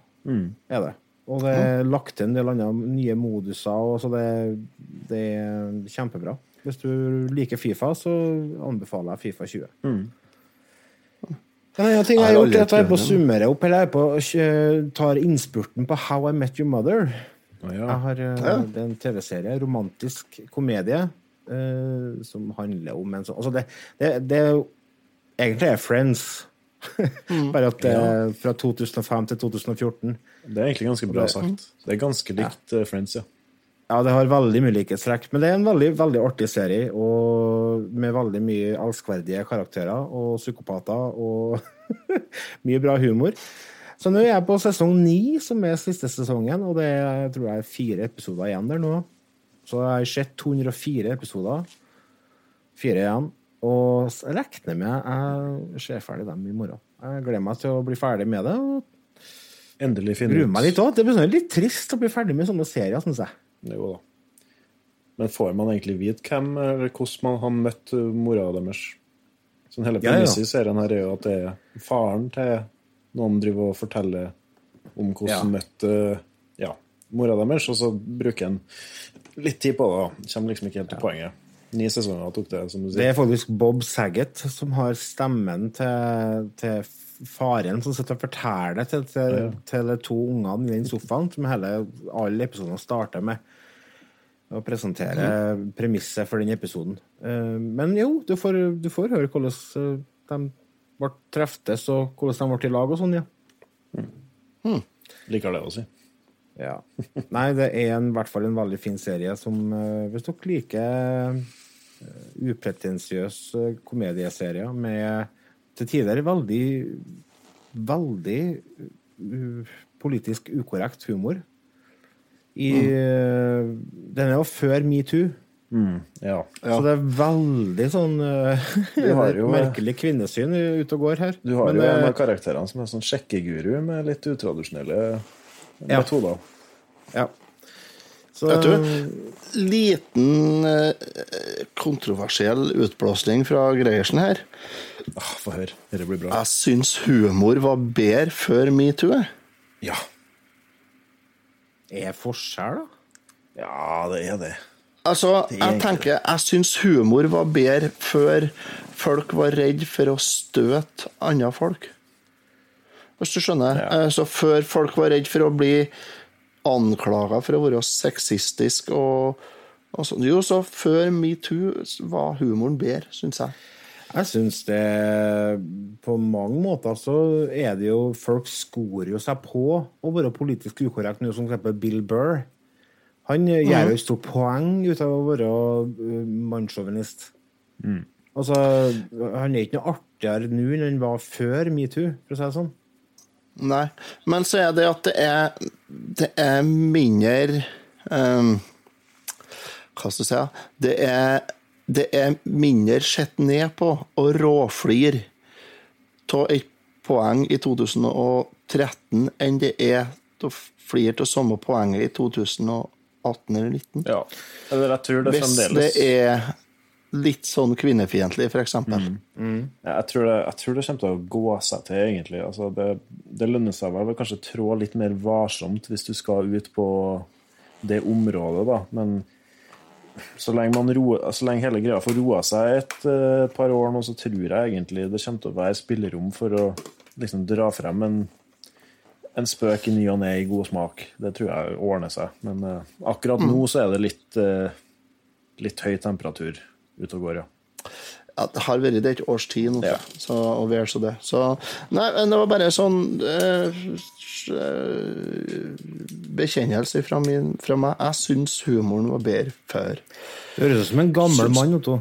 er det. Og det er lagt til en del andre nye moduser, og så det, det er kjempebra. Hvis du liker Fifa, så anbefaler jeg Fifa 20. En annen ting jeg har gjort, er at jeg er på å summere opp, eller jeg på tar innspurten på How I Met Your Mother. Jeg har, eh, Ja. Det er en TV-serie, romantisk komedie, eh, som handler om en sånn Altså, det, det, det Egentlig er Friends. Bare at det er fra 2005 til 2014. Det er egentlig ganske bra sagt. Det er ganske likt ja. Friends, ja. Ja, det har veldig mye likhetstrekk, men det er en veldig, veldig artig serie, og med veldig mye elskverdige karakterer og psykopater og mye bra humor. Så nå er jeg på sesong ni, som er siste sesongen, og det er, jeg tror jeg er fire episoder igjen der nå. Så jeg har sett 204 episoder. Fire igjen. Og jeg regner med jeg ser ferdig dem i morgen. Jeg gleder meg til å bli ferdig med det, og Endelig finne gruer meg litt òg. Det blir sånn litt trist å bli ferdig med sånne serier, syns jeg. Jo da. Men får man egentlig vite hvem eller hvordan man har møtt uh, mora deres? Sånn hele Ja, ja. i serien her er jo at det er faren til noen driver og forteller om hvordan Ja. møtte uh, ja, mora deres, og så bruker han litt tid på det. Kommer liksom ikke helt til poenget. Ni sesonger tok det, som du Det er faktisk Bob Saget som har stemmen til, til faren som sitter og forteller til, til, Ja. til de to ungene i den sofaen, som hele, alle episodene starter med. Å presentere premisset for den episoden. Eh, Men jo, du får, du får høre hvordan eh, de ble treftes, og hvordan de ble i lag og sånn, ja. Liker det å si. Ja. Nei, det er en, i hvert fall en veldig fin serie som eh, Hvis dere liker uh, upretensiøs komedieserie komedieserier med til tider veldig veldig politisk ukorrekt humor i mm. Den er jo før metoo. Ja. Så det er veldig sånn jo- merkelig kvinnesyn ute og går her. Du har Men, jo en eh, av karakterene som er sånn sjekkeguru med litt utradisjonelle Ja. metoder. Ja. Så, Vet du, liten eh, kontroversiell utblåsning fra Greiersen her. Ah, Få høre. Dette blir bra. Jeg syns humor var bedre før metoo. Ja. er forskjell, da? Ja, det er det. Altså, jeg tenker Jeg syns humor var bedre før folk var redd for å støte andre folk. Hvis du skjønner? så før folk var redd for å bli anklaga for å være sexistisk og, og sånn. Jo, så før metoo var humoren bedre, syns jeg. Jeg syns det På mange måter så er det jo Folk skorer jo seg på å være politisk ukorrekt, nå som eksempel Bill Burr. Han mm. gjør jo et stort poeng ut av å være mannssjåvinist. Mm. Altså, han er ikke noe artigere nå enn han var før metoo, for å si det sånn. Nei. Men så er det at det er, det er mindre um, Hva skal jeg si? Det er, det er mindre sett ned på og råflir av et poeng i 2013 enn det er å flire av samme poenget i 2018 eller 2019. Ja. Eller jeg tror det Hvis det er litt sånn kvinnefiendtlig, f.eks. eksempel. Ja, jeg, tror det, jeg tror det kommer til å gå seg til, egentlig. Altså, det, det lønner seg vel kanskje trå litt mer varsomt hvis du skal ut på det området, da. Men så lenge, man roer, så lenge hele greia får roa seg et, eh, et par år nå, så tror jeg egentlig det kommer til å være spillerom for å liksom dra frem en, en spøk i ny og ne i god smak. Det tror jeg ordner seg. Men uh, akkurat nå så er det litt, uh, litt høy temperatur ute og går, ja. Ja, det har vært det et års tid nå, Ja. så, og vel så det. Så, nei, men det var bare sånn eh, bekjennelse fra, min, fra meg. Jeg syns humoren var bedre før. Du høres ut som en gammel mann, Otto.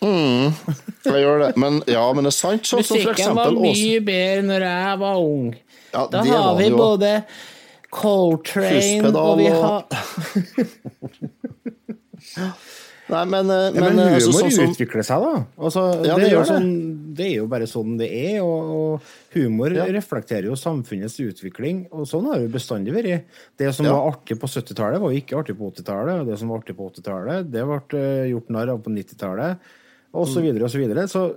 Jeg gjør det. Men, ja, men det er sant. Sånn som for Musikken var mye bedre når jeg var ung. Ja, Da det var har vi jo. både Coltrane og vi har Nei, men, eh, Ja, men, men, eh, altså, humor sånn som- utvikler seg, da. Altså, Ja, det, det er sånn, det er jo bare sånn det er. Og, og humor reflekterer jo samfunnets utvikling, og sånn har det jo bestandig vært. Det som Ja. var artig på 70-tallet, var jo ikke artig på 80-tallet. Og det som var artig på 80-tallet, det ble eh, gjort narr av på 90-tallet, og så videre og så videre. Så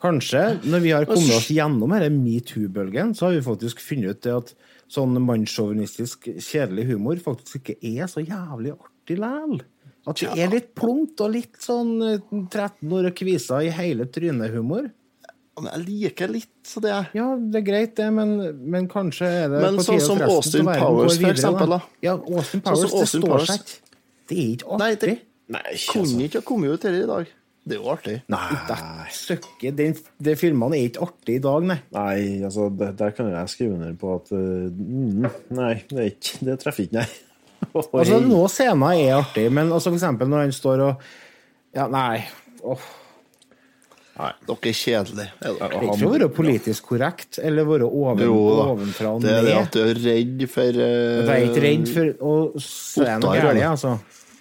kanskje, når vi har kommet oss gjennom denne metoo-bølgen, så har vi faktisk funnet ut det at sånn mannssjåvinistisk, kjedelig humor faktisk ikke er så jævlig artig likevel. At det er litt plumpt og litt sånn eh, 13 år og kviser i hele trynet-humor. Men jeg liker litt så det. Er. Ja, det er greit, det, men, men kanskje er det Men på sånn som Austin Powers, for eksempel, da. Ja, Austin Sånn Powers, det Austin står seg ikke. Det er ikke Nei, artig. det Nei, kunne altså. ikke ha kommet ut her i dag. Det er jo artig. Nei. Søkke, den, de filmene er ikke artige i dag, nei. Nei, altså, det, der kan jeg skrive under på at uh, Nei, det, er ikke, det treffer ikke, nei. Altså, Noen scener er artig, men altså, for eksempel når han står og Ja, nei. Nei, Dere er kjedelige. er dere. det er ikke å være politisk korrekt eller være oven, Jo ovenfra og ned. Det er det at du er redd for uh, Jeg er ikke redd for å se noe galt, altså.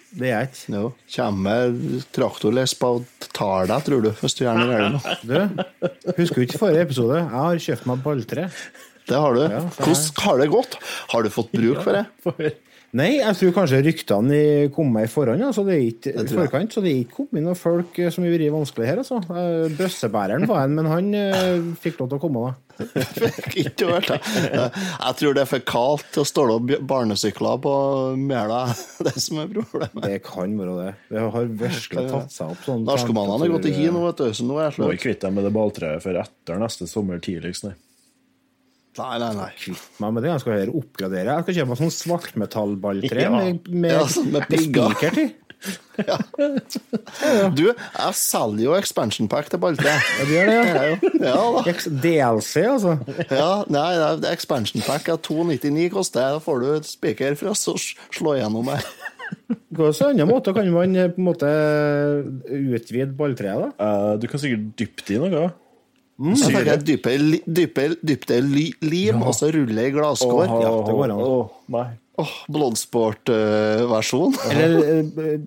Det er jeg ikke. Jo, kommer traktorlespa og tar deg, tror du, hvis du gjør noe galt nå. Du, husker du ikke forrige episode? Jeg har kjøpt meg balltre. Det har du. Ja, Hvordan har det gått? Har du fått bruk for det? Nei, jeg tror kanskje ryktene kom meg i forhånd, altså. det er ikke, i forkant, så det er ikke kommet noen folk eh, som har vært vanskelig her. Altså. Eh, Bøssebæreren var en, men han uh, fikk lov til å komme, da. Ikke hørt det. Jeg tror det er for kaldt til å ståle opp barnesykler på Mæla. Det er som er problemet. Det kan være det. Det har virkelig tatt seg opp sånn Narkomannene har gått i hi nå, vet du, så nå er jeg Må slutt. ikke kvitte deg med det balltreet før etter neste sommer tidligst, nei. Nei, nei, nei. Kvitt meg med det. Jeg skal heller oppgradere. Jeg skal kjøpe meg sånn svartmetallballtre Ja. med, med, Ja, sånn med pigger. til. Du, jeg selger jo expansion pack til balltre. Ja, du gjør det, ja. Ja da. DLC, altså. Ja, nei, det er expansion pack er 299 koster. Da får du et spiker for å så slå gjennom her. På en annen måte kan man eh, på en måte utvide balltreet, da. Uh, du kan sikkert dyppe det i noe. Så tenker jeg dype, dype, li- lim, og så rulle i glasskår. Ja, det går an. Oh, nei. Åh, Bloodsport-versjon. Eller eh,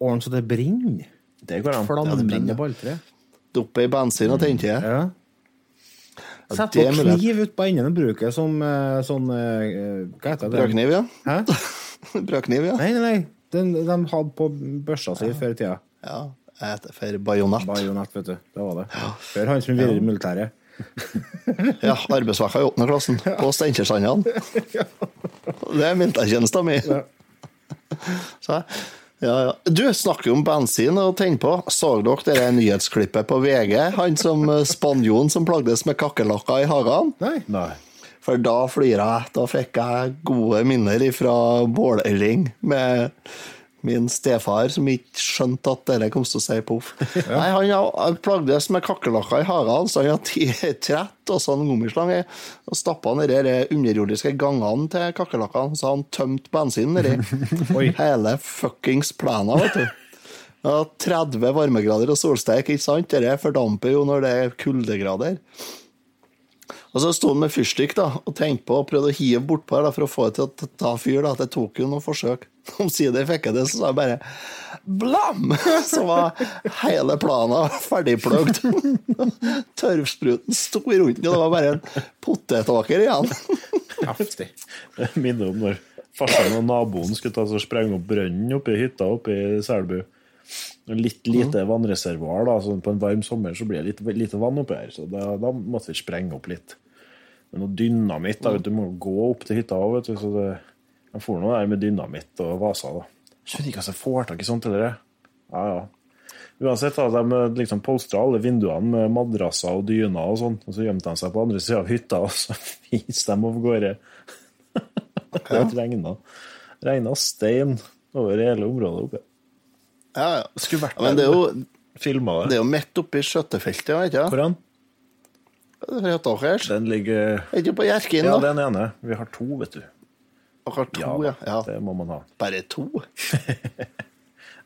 Ordne så det brenner. Det går an. Flammende balltre. Duppe i bensin og tente. Ja. Sett det på kniv ut på enden og bruk det som eh, sånn eh, Hva heter det? Brødkniv, ja. Hæ? Brødkniv, ja. Nei, nei, nei. Den de hadde på børsa si før i tida. ja. For bajonett. Bajonett, vet du. Det var det. Før han som ville i militæret. Ja, arbeidsvekka i åttende klassen på Steinkjersandene. Det er militærtjenesten min. Så, ja, ja. Du snakker jo om bensin og tenner på. Så dere det der nyhetsklippet på VG? Han som eh, spanjolen som plagdes med kakerlakker i hagen? Nei. Nei. For da flira jeg. Da fikk jeg gode minner fra bålelling med min stefar, som ikke skjønte at dette kom til å si poff. Nei, Han har- plagdes med kakerlakker i hagen, så han tatt trett og sånn gummislange og stappa nedi de underjordiske gangene til kakerlakkene, så han tømte bensin nedi hele fuckings plena, vet du. Ja, 30 varmegrader og solsteik, ikke sant? Dette fordamper jo når det er kuldegrader. Og så sto han med fyrstikk da, og tenkte på og prøvde å hive bortpå her da, for å få det til å ta- fyr. da, Det tok jo noen forsøk. Omsider fikk jeg det, så sa jeg bare blam! Så var hele plana ferdigpløgd. Tørvspruten sto rundt, og det var bare en potetåker igjen. Heftig. Minner om når farsan og naboen skulle ta og sprenge opp brønnen oppe i hytta oppe i Selbu. Litt lite vannreservoar. da, så På en varm sommer så blir det litt lite vann oppi her, så da, da måtte vi sprenge opp litt. Men noe dynamitt da, vet Du må gå opp til hytta òg, vet du. Så det, jeg får noe der med dynamitt og vaser. da. Skjønner ikke at jeg får tak i sånt. Eller? Ja, ja. Uansett, da, de liksom polstra alle vinduene med madrasser og dyner og sånn, og så gjemte de seg på andre sida av hytta, og så viste de av gårde. Det regna. Regna stein over hele området oppe. Ja, ja. Skulle vært Ja, men det er jo, Filma det det. er jo midt oppi skjøtefeltet, vet du. Hvor er den? Deres. Den ligger Er ikke på Hjerkinn, Ja, den ene. Vi har to, vet du. Dere har to, ja. ja. Det må man ha. Bare to?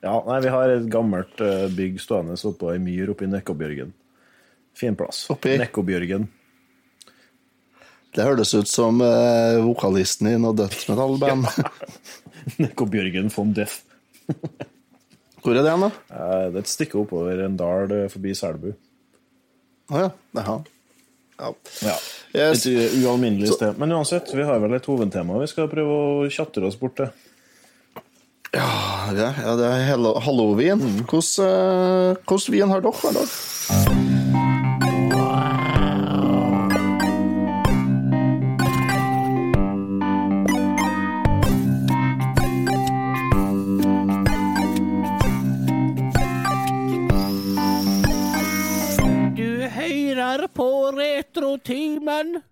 Ja, nei, Vi har et gammelt eh, bygg stående oppå ei myr oppe i Nekkobjørgen. Fin plass. Oppi? Nekkobjørgen. Det høres ut som eh, vokalisten i noe dødsmetallband. Nekkobjørgen von Death. Hvor er det hen, da? Eh, Det er et stykke oppover en dal eh, forbi Selbu. Å ja. Jaha. Ja. Ja. Yes. Et u- ualminnelig sted. Men uansett, vi har vel et hovedtema vi skal prøve å tjatre oss bort til. Ja, ja, ja, det er hallo- halloween. Hvordan, eh, hvordan vin har dere? Retrotimen.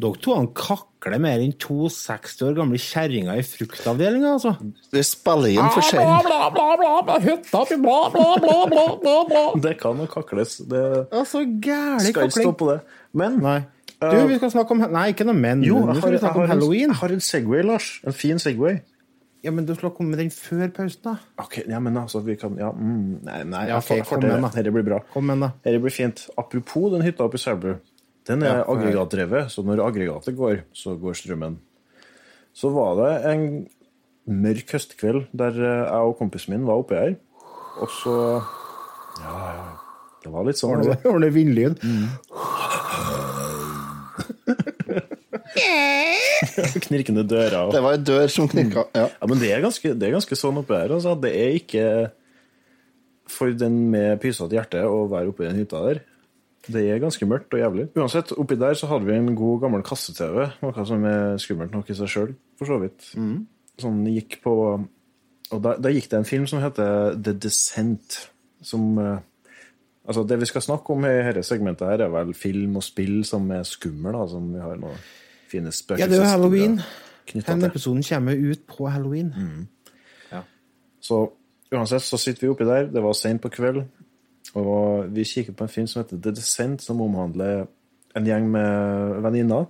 Dere to kakler mer enn to 60 år gamle kjerringer i fruktavdelinga, altså. Det spiller inn for sent. bla, bla, bla, bla, hytta bla, bla, bla, bla, bla, bla. Det kan jo kakles. Det Altså, gæren skal ikke stå på det. Men Nei. Du, vi skal snakke om Nei, ikke noe men. jo, jeg har, jeg har, jeg har, en, jeg har en Segway, Lars. En fin Segway. Ja, men du skulle ha kommet med den før pausen, da. Ok, ja, men altså, vi kan Ja, mm, nei, nei Ja, okay, ok, kom igjen, da. Dette blir bra. Kom igjen, da. Dette blir fint. Apropos den hytta oppe i Selbu. Den er Ja, aggregatdrevet, så når aggregatet går, så går strømmen. Så var det en mørk høstkveld der eh, jeg og kompisen min var oppe her, og så Ja, ja. Det var litt sånn. Ordentlig vindlyd. Mm. Knirkende dører. Og... Det var ei dør som knirka. Ja. Ja, men det er ganske, det er ganske sånn oppe her. Altså. Det er ikke for den med pysete hjerte å være oppe i den hytta der. Det er ganske mørkt og jævlig. Uansett, oppi der så hadde vi en god gammel kasse-TV. Noe som er skummelt nok i seg sjøl, for så vidt. Sånn gikk på Og da, da gikk det en film som heter The Descent. Som eh, Altså, det vi skal snakke om i dette segmentet, her er vel film og spill som er skummel, da. Som vi har noen fine Ja, det er jo halloween. Denne episoden kommer ut på halloween. Så uansett så sitter vi oppi der. Det var sent på kveld. Og vi kikker på en film som heter The Descent, som omhandler en gjeng med venninner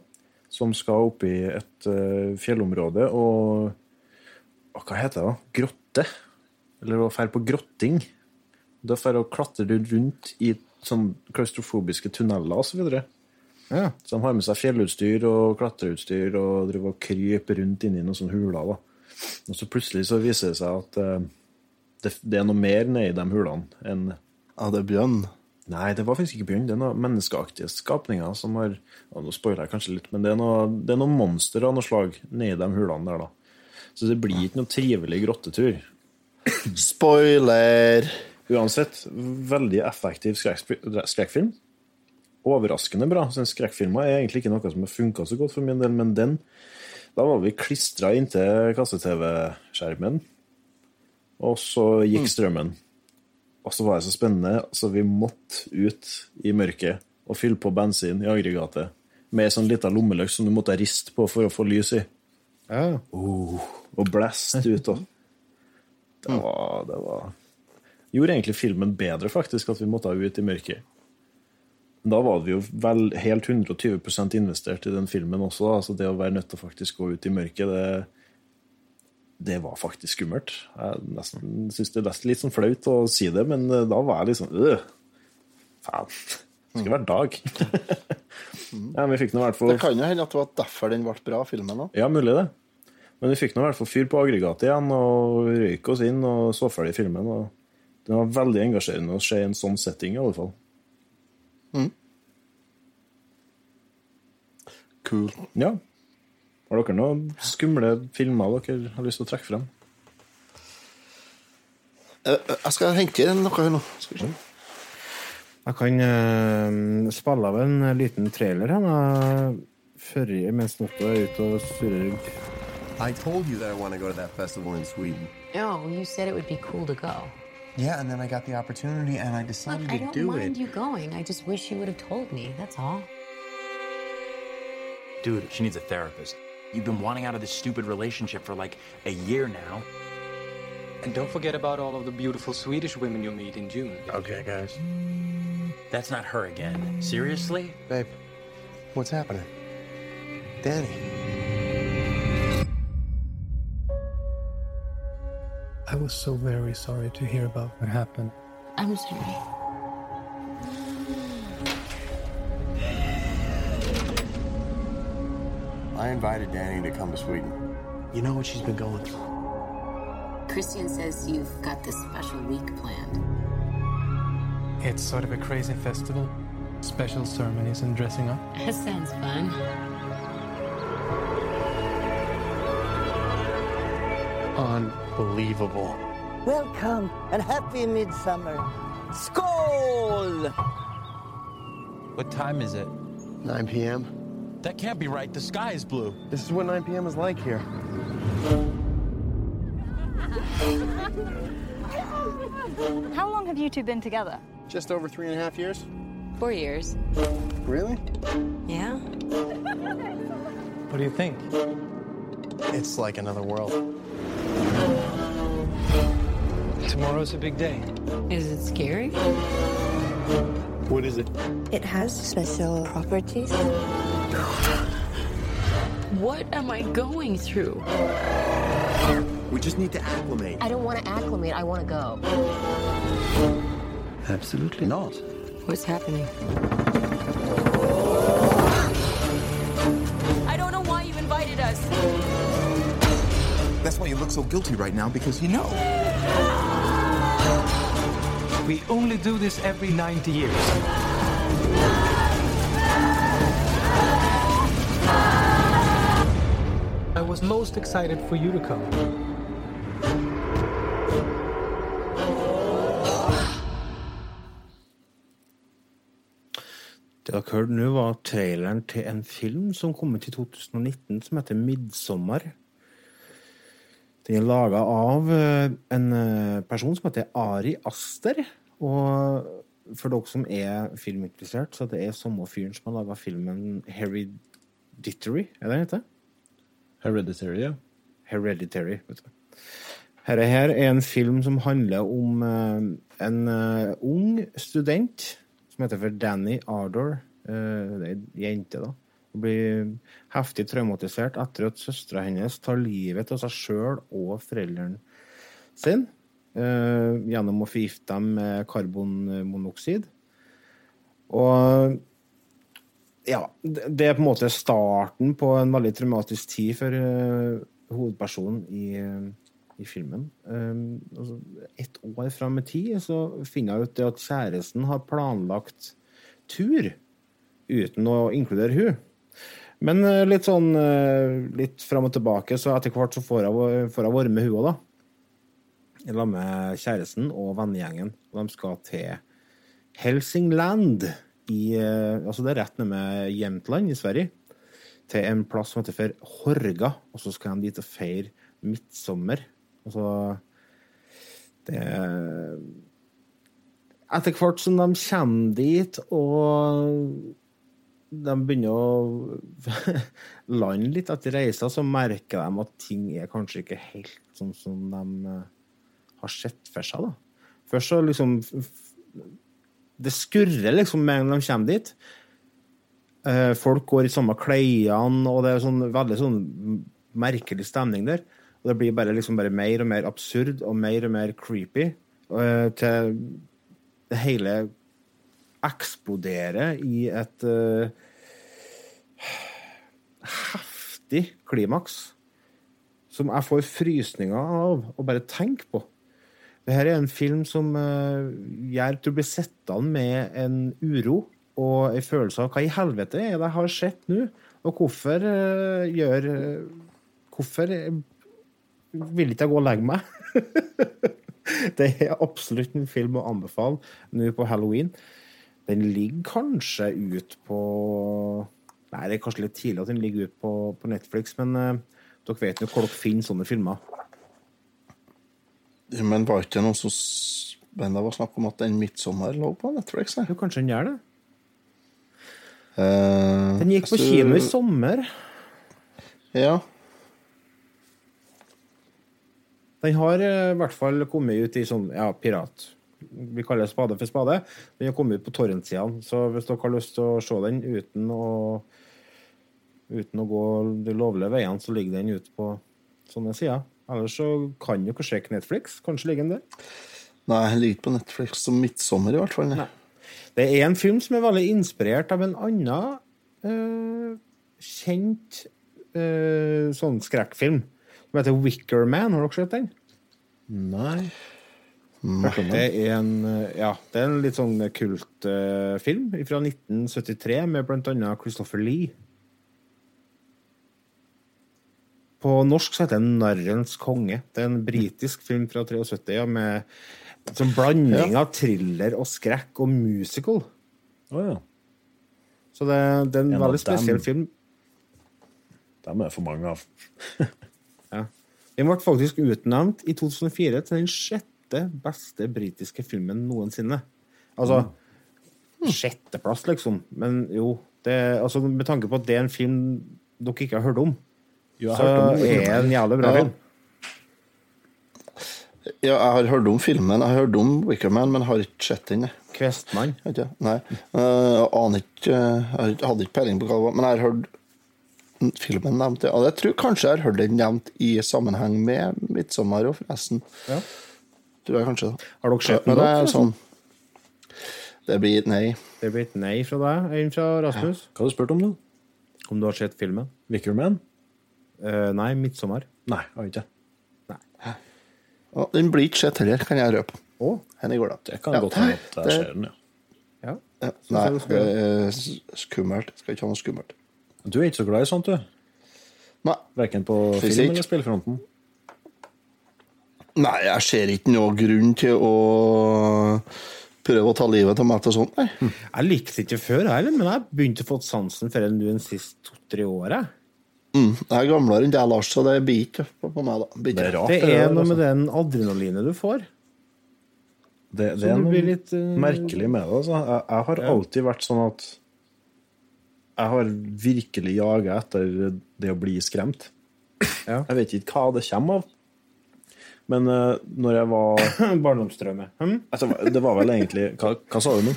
som skal opp i et uh, fjellområde og og Hva heter det? da? Grotte? Eller å dra på grotting. Det er for å klatre rundt i sånn klaustrofobiske tunneler osv. Så, videre. Ja. så de har med seg fjellutstyr og klatreutstyr og driver og kryper rundt inni noen sånne huler. da. Og så plutselig så viser det seg at uh, det, det er noe mer nedi de hulene enn ja, det er bjørn. Nei, det var faktisk ikke bjørn. Det er noen menneskeaktige skapninger som har ja, Nå spoiler jeg kanskje litt, men det er noe, det noen monstre av noe slag nedi de hulene der, da. Så det blir ikke noe trivelig grottetur. Spoiler! Uansett, veldig effektiv skrekkf- skrekkfilm. Overraskende bra. Så Skrekkfilmer er egentlig ikke noe som har funka så godt for min del, men den, Da var vi klistra inntil kasse-TV-skjermen, og så gikk strømmen. Og så var det så spennende, så vi måtte ut i mørket og fylle på bensin i aggregatet med ei sånn lita lommelykt som du måtte riste på for å få lys i. Ja. Og blæst ut. Og. Det var, det var Gjorde egentlig filmen bedre, faktisk, at vi måtte ut i mørket. Da var vi jo vel helt 120% investert i den filmen også, da. så det å være nødt til å faktisk gå ut i mørket, det, det var faktisk skummelt. Jeg nesten syns det er litt sånn flaut å si det, men eh, da var jeg liksom øh, Faen. Det skulle vært dag. ja, men vi fikk nå i hvert fall Det kan jo hende at det var derfor den ble bra, filmen òg. Ja, mulig det. Men vi fikk nå i hvert fall fyr på aggregatet igjen og røyk oss inn og så ferdig filmen. og Det var veldig engasjerende å se en sånn setting, i alle fall. Cool. Ja. Har dere noen skumle filmer dere har lyst til å trekke frem? Eh, eh, Jeg skal hente inn noe her nå. Skal vi se. Jeg kan uh, spille av en liten trailer her, før mens Otto er ute og surrer rundt. I told you that I want to go to that festival in Sweden. No, you said it would be cool to go. Yeah, and then I got the opportunity and I decided Look, I to don't do mind you going. I just wish you would have told me. That's all. Dude, she needs a therapist. You've been wanting out of this stupid relationship for like a year now. And don't forget about all of the beautiful Swedish women you'll meet in June. Okay, guys. That's not her again. Seriously? Babe, what's happening? Danny. I was so very sorry to hear about what happened. I'm sorry. I invited Danny to come to Sweden. You know what she's been going through. Christian says you've got this special week planned. It's sort of a crazy festival. Special ceremonies and dressing up. That sounds fun. Unbelievable. Welcome and happy midsummer. Skål! What time is it? 9 p.m. That can't be right. The sky is blue. This is what 9 p.m. is like here. How long have you two been together? Just over three and a half years. Four years. Really? Yeah? What do you think? It's like another world. Tomorrow's a big day. Is it scary? What is it? It has special properties. What am I going through? We just need to acclimate. I don't want to acclimate. I want to go. Absolutely not. What's happening? I don't know why you invited us. That's why you look so guilty right now because you know. We only do this every 90 years. I was most excited for you to come. Det dere hørte nå, var traileren til en film som kom ut i 2019, som heter 'Midtsommer'. Den er laga av eh, en eh, person som heter Ari Aster. Og for dere som er filminteressert, så det er samme fyren som har laga filmen 'Hereditary'. Er det den heter? Hereditary, ja. Hereditary. vet du. Dette her er en film som handler om eh, en ung student som heter for Danny Ardor. Det er ei jente, da. Hun blir heftig traumatisert etter at søstera hennes tar livet av seg sjøl og foreldrene sin eh, gjennom å forgifte dem med karbonmonoksid. Og ja, det er på en måte starten på en veldig traumatisk tid for uh, hovedpersonen i, i filmen. Um, altså, et år fram i tid så finner jeg ut det at kjæresten har planlagt tur uten å inkludere hun. Men eh, litt sånn eh, litt fram og tilbake, så etter hvert så får jeg, får jeg være med da. I lag med kjæresten og vennegjengen. De skal til Helsingland i eh, Altså det er rett nede med Jämtland i Sverige. til en plass som heter for Horga, og så skal de dit og feire midtsommer. Altså Det Etter hvert som de kommer dit, og de begynner å lande litt etter reisa, så merker de at ting er kanskje ikke helt sånn som de eh, har sett for seg. da. Først så liksom Det skurrer liksom med en gang de kommer dit. Eh, Folk går i samme klærne, og det er sånn veldig sånn merkelig stemning der. Og det blir bare, liksom bare mer og mer absurd og mer og mer creepy. eh, Til det hele eksploderer i et uh, heftig klimaks som jeg får frysninger av å bare tenke på. Dette er en film som uh, jeg tror blir sittende med en uro og en følelse av hva i helvete er det jeg har sett nå, og hvorfor uh, gjør Hvorfor vil ikke jeg gå og legge meg? det er absolutt en film å anbefale nå på halloween. Den ligger kanskje ut på Nei, det er kanskje litt tidlig at den ligger ut på, på Netflix, men uh, dere vet jo hvor dere finner sånne filmer. Men var ikke noe som s- Men det var snakk om at den 'Midtsommer' lå på Netflix? Jo, kanskje den gjør det. Uh, Den gikk på så- kino i sommer. Ja. Den har eh, i hvert fall kommet ut i sånn ja, pirat. Vi kaller det spade for spade. Den har kommet ut på torrentsidene. Så hvis dere har lyst til å se den uten å uten å gå de lovlige veiene, så ligger den ute på sånne sider. Ellers så kan dere sjekke Netflix. Kanskje ligger den der. Nei, den ligger ikke på Netflix som 'Midtsommer', i hvert fall. Nei. Det er en film som er veldig inspirert av en annen eh, kjent eh, sånn skrekkfilm. Som heter Wicker Man. Har dere sett den? Nei. Det er en, ja, det er en litt sånn kultfilm fra 1973 med annet Christopher Lee. På norsk så heter den 'Narrens konge'. Det er en britisk film fra 73 ja, med sånn blanding av thriller og skrekk og musical. Oh, ja. Så det, det er en, En veldig spesiell dem. film. Dem er for mange av. Ja. Den ble faktisk utnevnt i 2004 til den sjette beste britiske filmen noensinne. Altså sjetteplass, liksom. Men jo, det, altså, med tanke på at det er en film dere ikke har hørt om, Jo, så hørt om er det en jævlig bra Ja. film. Ja, jeg har hørt om filmen. Jeg har hørt om Wickerman, men har ikke sett den. Kvestmann. Ikke. Nei. Eh, Jeg aner ikke eh, Jeg hadde ikke peiling på hva det var, men jeg har hørt filmen nevnt. Ja. Jeg tror kanskje jeg har hørt den nevnt i sammenheng med 'Midtsommer' og forresten. Ja. Tror jeg kanskje. det. Har dere sett noe, det er sånn Det blir et nei. Det blir et nei fra deg, enn fra Rasmus. Hva har du spurt om, da? Om du har sett filmen? Wickerman? Uh, nei, 'Midtsommer'. Nei, har ikke. Ja, den blir ikke sett heller, kan jeg røpe. Oh. Hen i går, da. Det kan Ja. godt hende at jeg Det- ser den, ja. ja. Ja. Nei, jeg det s- skummelt. Skal ikke ha noe skummelt. Du er ikke så glad i sånt, du? Nei. Verken på Fysikk. film- eller spillfronten? Nei, jeg ser ikke noe grunn til å prøve å ta livet av meg til sånt, nei. Jeg likte det ikke før, jeg heller, men jeg begynte å få sansen for enn du de siste to-tre åra. Mm. Jeg er gamlere enn deg, Lars, så det blir ikke på på meg, da. Det er rart. Det er noe altså. med den adrenalinet du får. Det, det er noe litt, uh... merkelig med det. Altså. Jeg, jeg har Ja. alltid vært sånn at jeg har virkelig jaga etter det å bli skremt. Ja. Jeg vet ikke hva det kommer av. Men uh, når jeg var Barndomsdrømme. Hm? altså, Det var vel egentlig Hva, hva sa du nå?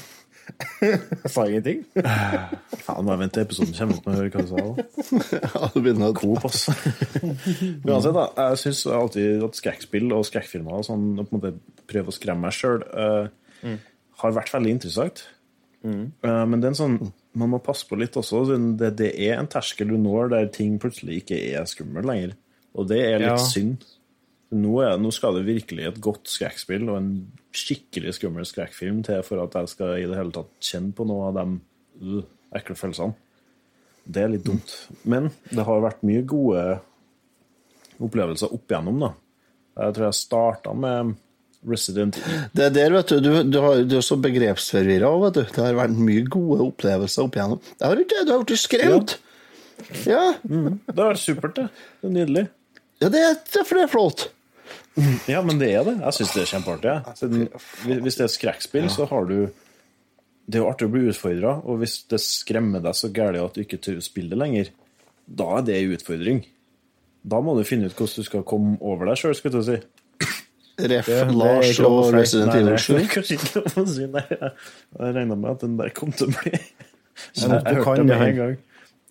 Jeg sa ingenting. Faen, bare jeg til episoden kommer ut og hører høre hva du sa. da. Ja, Coop, ass. Uansett, da. Jeg syns alltid at skrekkspill og skrekkfilmer og sånn, på en måte prøve å skremme meg sjøl, har vært veldig interessant. Eh, men det er en sånn man må passe på litt også. Det, det er en terskel du når der ting plutselig ikke er skummelt lenger. Og det er litt Ja. synd. Nå, er, nå skal det virkelig et godt skrekkspill og en skikkelig skummel skrekkfilm til for at jeg skal i det hele tatt kjenne på noe av de uh, ekle følelsene. Det er litt dumt. Men det har vært mye gode opplevelser opp igjennom, da. Jeg tror jeg starta med Resident Evil. Det er der, vet du, du, du, har, du er så begrepsforvirra òg, vet du. Det har vært mye gode opplevelser opp igjennom. Det har ikke Du har blitt skremt! Ja, Det har vært supert, det. Det er nydelig. ja det, er- det er det er flott. Ja, men det er det. Jeg syns det er kjempeartig. Ja. Hvis det er skrekkspill, så har du Det er jo artig å bli utfordra, og hvis det skremmer deg så gærent at du ikke tør å spille det lenger, da er det en utfordring. Da må du finne ut hvordan du skal komme over deg sjøl, skal du si. Ref. Lars og. Resident Evil 7. er kanskje ikke lov å si. Nei, jeg, regna med at den der kom til å bli Jeg jeg, jeg hørte det med en gang.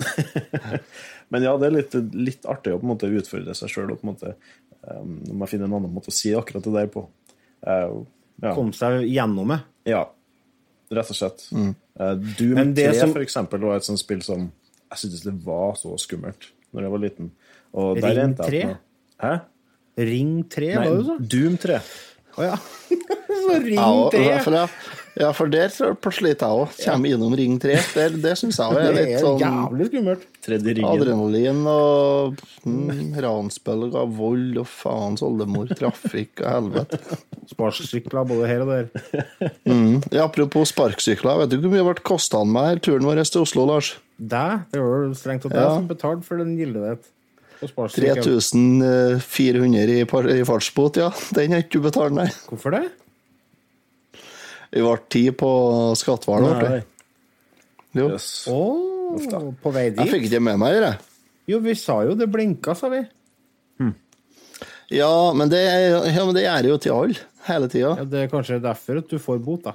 Men ja, det er litt, litt artig å på en måte utfordre seg sjøl. Um, når man finner en annen måte å si akkurat det der på. Uh, ja. Kom seg gjennom det. ja, rett og slett. Eh, Doom Men det 3 som- for eksempel var et sånt spill som jeg syntes det var så skummelt Når jeg var liten. Og der Ring endte jeg 3? opp Hæ? Ring 3, Nei, var det du sa? Doom 3. Å ja. Så ring Ja, og- 3. for, jeg, ja, for der tror jeg sliter jeg òg. Kommer innom Ring 3. Det, det syns jeg er Det litt er sånn jævlig skummelt. Adrenalin og mm, ransbølger, vold og faens oldemor, trafikk og helvete. Sparkesykler både her og der. Mm. Ja, apropos sparksykler, vet du hvor mye ble kosta med her turen vår til Oslo, Lars? Det, det var jo strengt tatt jeg Ja. som betalte for den sparkesykkel. 3400 i, i fartsbot, ja. Den har ikke du betalt, nei. Hvorfor det? Vi ble ti på det. Jo. Yes. Oh, på vei dit? Jeg fikk ikke med meg det. Jo, vi sa jo det blinka, sa vi. Ja, men det, ja, men det gjør jo til alle, hele tida. Ja, det er kanskje derfor at du får bot, da.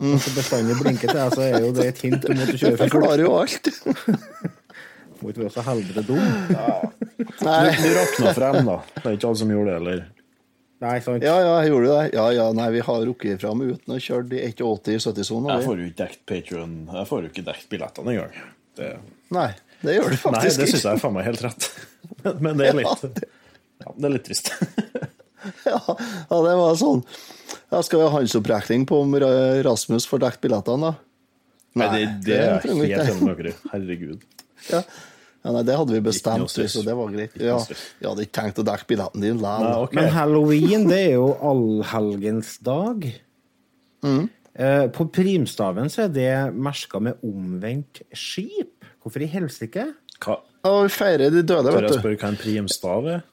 Hvis du bestandig blinker til deg, så er jo det et hint om at du kjører for fort. klarer jo alt. Må ikke være så helvete dum. Nei. Du rakna frem, da. Det er ikke alle som gjorde det, eller? Nei, sant. Ja, ja, jeg gjorde det. Ja, ja, nei, vi har rukket fram uten å kjøre de 1,80-70-sonen. Jeg får jo ikke dekt Patreon Jeg får jo ikke dekt billettene engang. Det, Nei, det gjør du faktisk ikke. nei, det syns jeg er faen meg helt rett. Men, det er litt Ja, det er litt trist. Ja, ja, det var sånn. Ja, skal vi ha håndsopprekning på om Rasmus får dekt billettene, da? Nei, det, det er trenger helt ikke. enig med dere i. Herregud. Ja. Ja, nei, det hadde vi bestemt, så det var greit. Ja, jeg hadde ikke tenkt å dekke billetten din Nei, okay. Men halloween, det er jo allhelgensdag. Eh, På primstaven så er det merka med omvendt skip. Hvorfor i helsike? Hva, Ja, vi feirer de døde, tør jeg vet du. spørre hva en primstav er?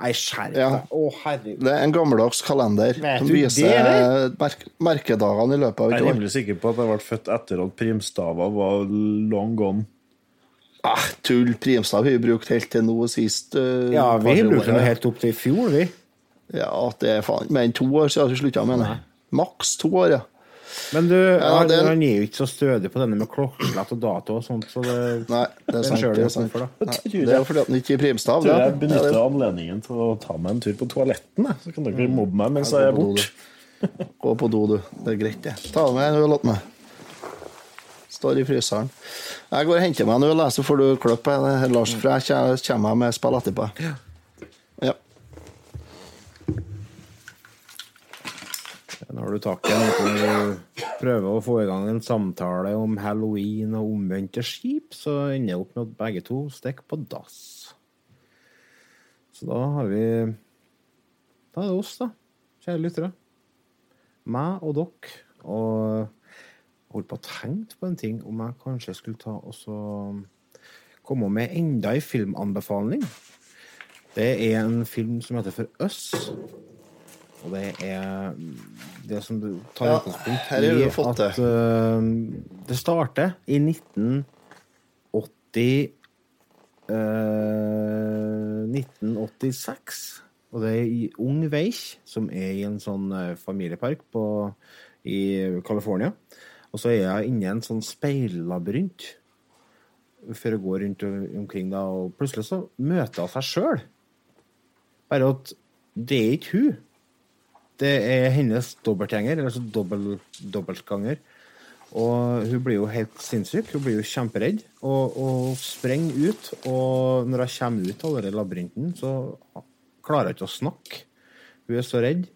Nei, skjerp Ja. Å, herregud. Det er en gammeldags kalender som viser merk merkedagene i løpet av Jeg er rimelig sikker på at jeg ble født etter at primstaver var long gone. Ah, tull. Primstav har vi brukt helt til nå sist. Uh, Ja, vi brukte den helt opp til i fjor, vi. Ja, det er faen mer enn to år siden vi slutta med det. Maks to år, ja. Men du, Ja, den- han er jo ikke så stødig på denne med klokkeslett og dato og sånt, så det, Nei, det er sant. Det er, sant. for, da. Nei, det er jo fordi at den ikke gir primstav. Tror jeg benytter Ja, anledningen til å ta meg en tur på toaletten, så kan dere mobbe meg mens jeg er borte. Gå på do, du. Det er greit, det. Ta med en øl åt meg. Står i fryseren. Jeg går og henter meg en øl, leser, så får du klippe, eh, Lars. For jeg kommer med spill etterpå. Ja. Nå har du taket du prøver å få i gang en samtale om halloween og omvendte skip, så ender det opp med at begge to stikker på dass. Så da har vi Da er det oss, da, kjære lyttere. Meg og dere. Og holdt på å tenke på en ting, om jeg kanskje skulle ta og så komme med enda en filmanbefaling. Det er en film som heter For Us. Og det er det som du tar Ja, utgangspunkt har i at eh, det starter i 1980 uh, 1986. Og det er i Ung Veich, som er i en sånn eh, familiepark på, i California. Og så er jeg inne i en sånn speillabyrint før jeg går rundt omkring, da, og plutselig så møter hun seg sjøl. Bare at det er ikke hun. Det er hennes dobbeltgjenger, eller så dobbel, dobbeltganger. Og hun blir jo helt sinnssyk. Hun blir jo kjemperedd og, og sprenger ut. Og når hun kommer ut av den labyrinten, så klarer hun ikke å snakke. Hun er så redd.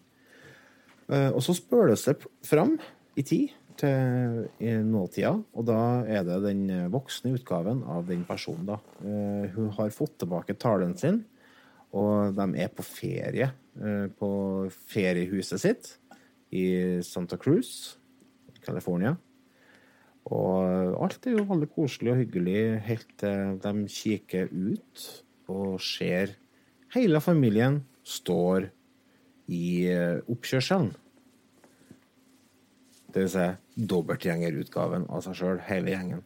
Eh, Og så spøles det fram i tid til nåtida, og da er det den eh, voksne utgaven av den personen. da. Eh, Hun har fått tilbake talen sin, og de er på ferie eh, på feriehuset sitt i Santa Cruz, California. Og alt er jo veldig koselig og hyggelig helt til de kikker ut og ser hele familien står i oppkjørselen. Vil si dobbeltgjengerutgaven av seg sjøl, hele gjengen.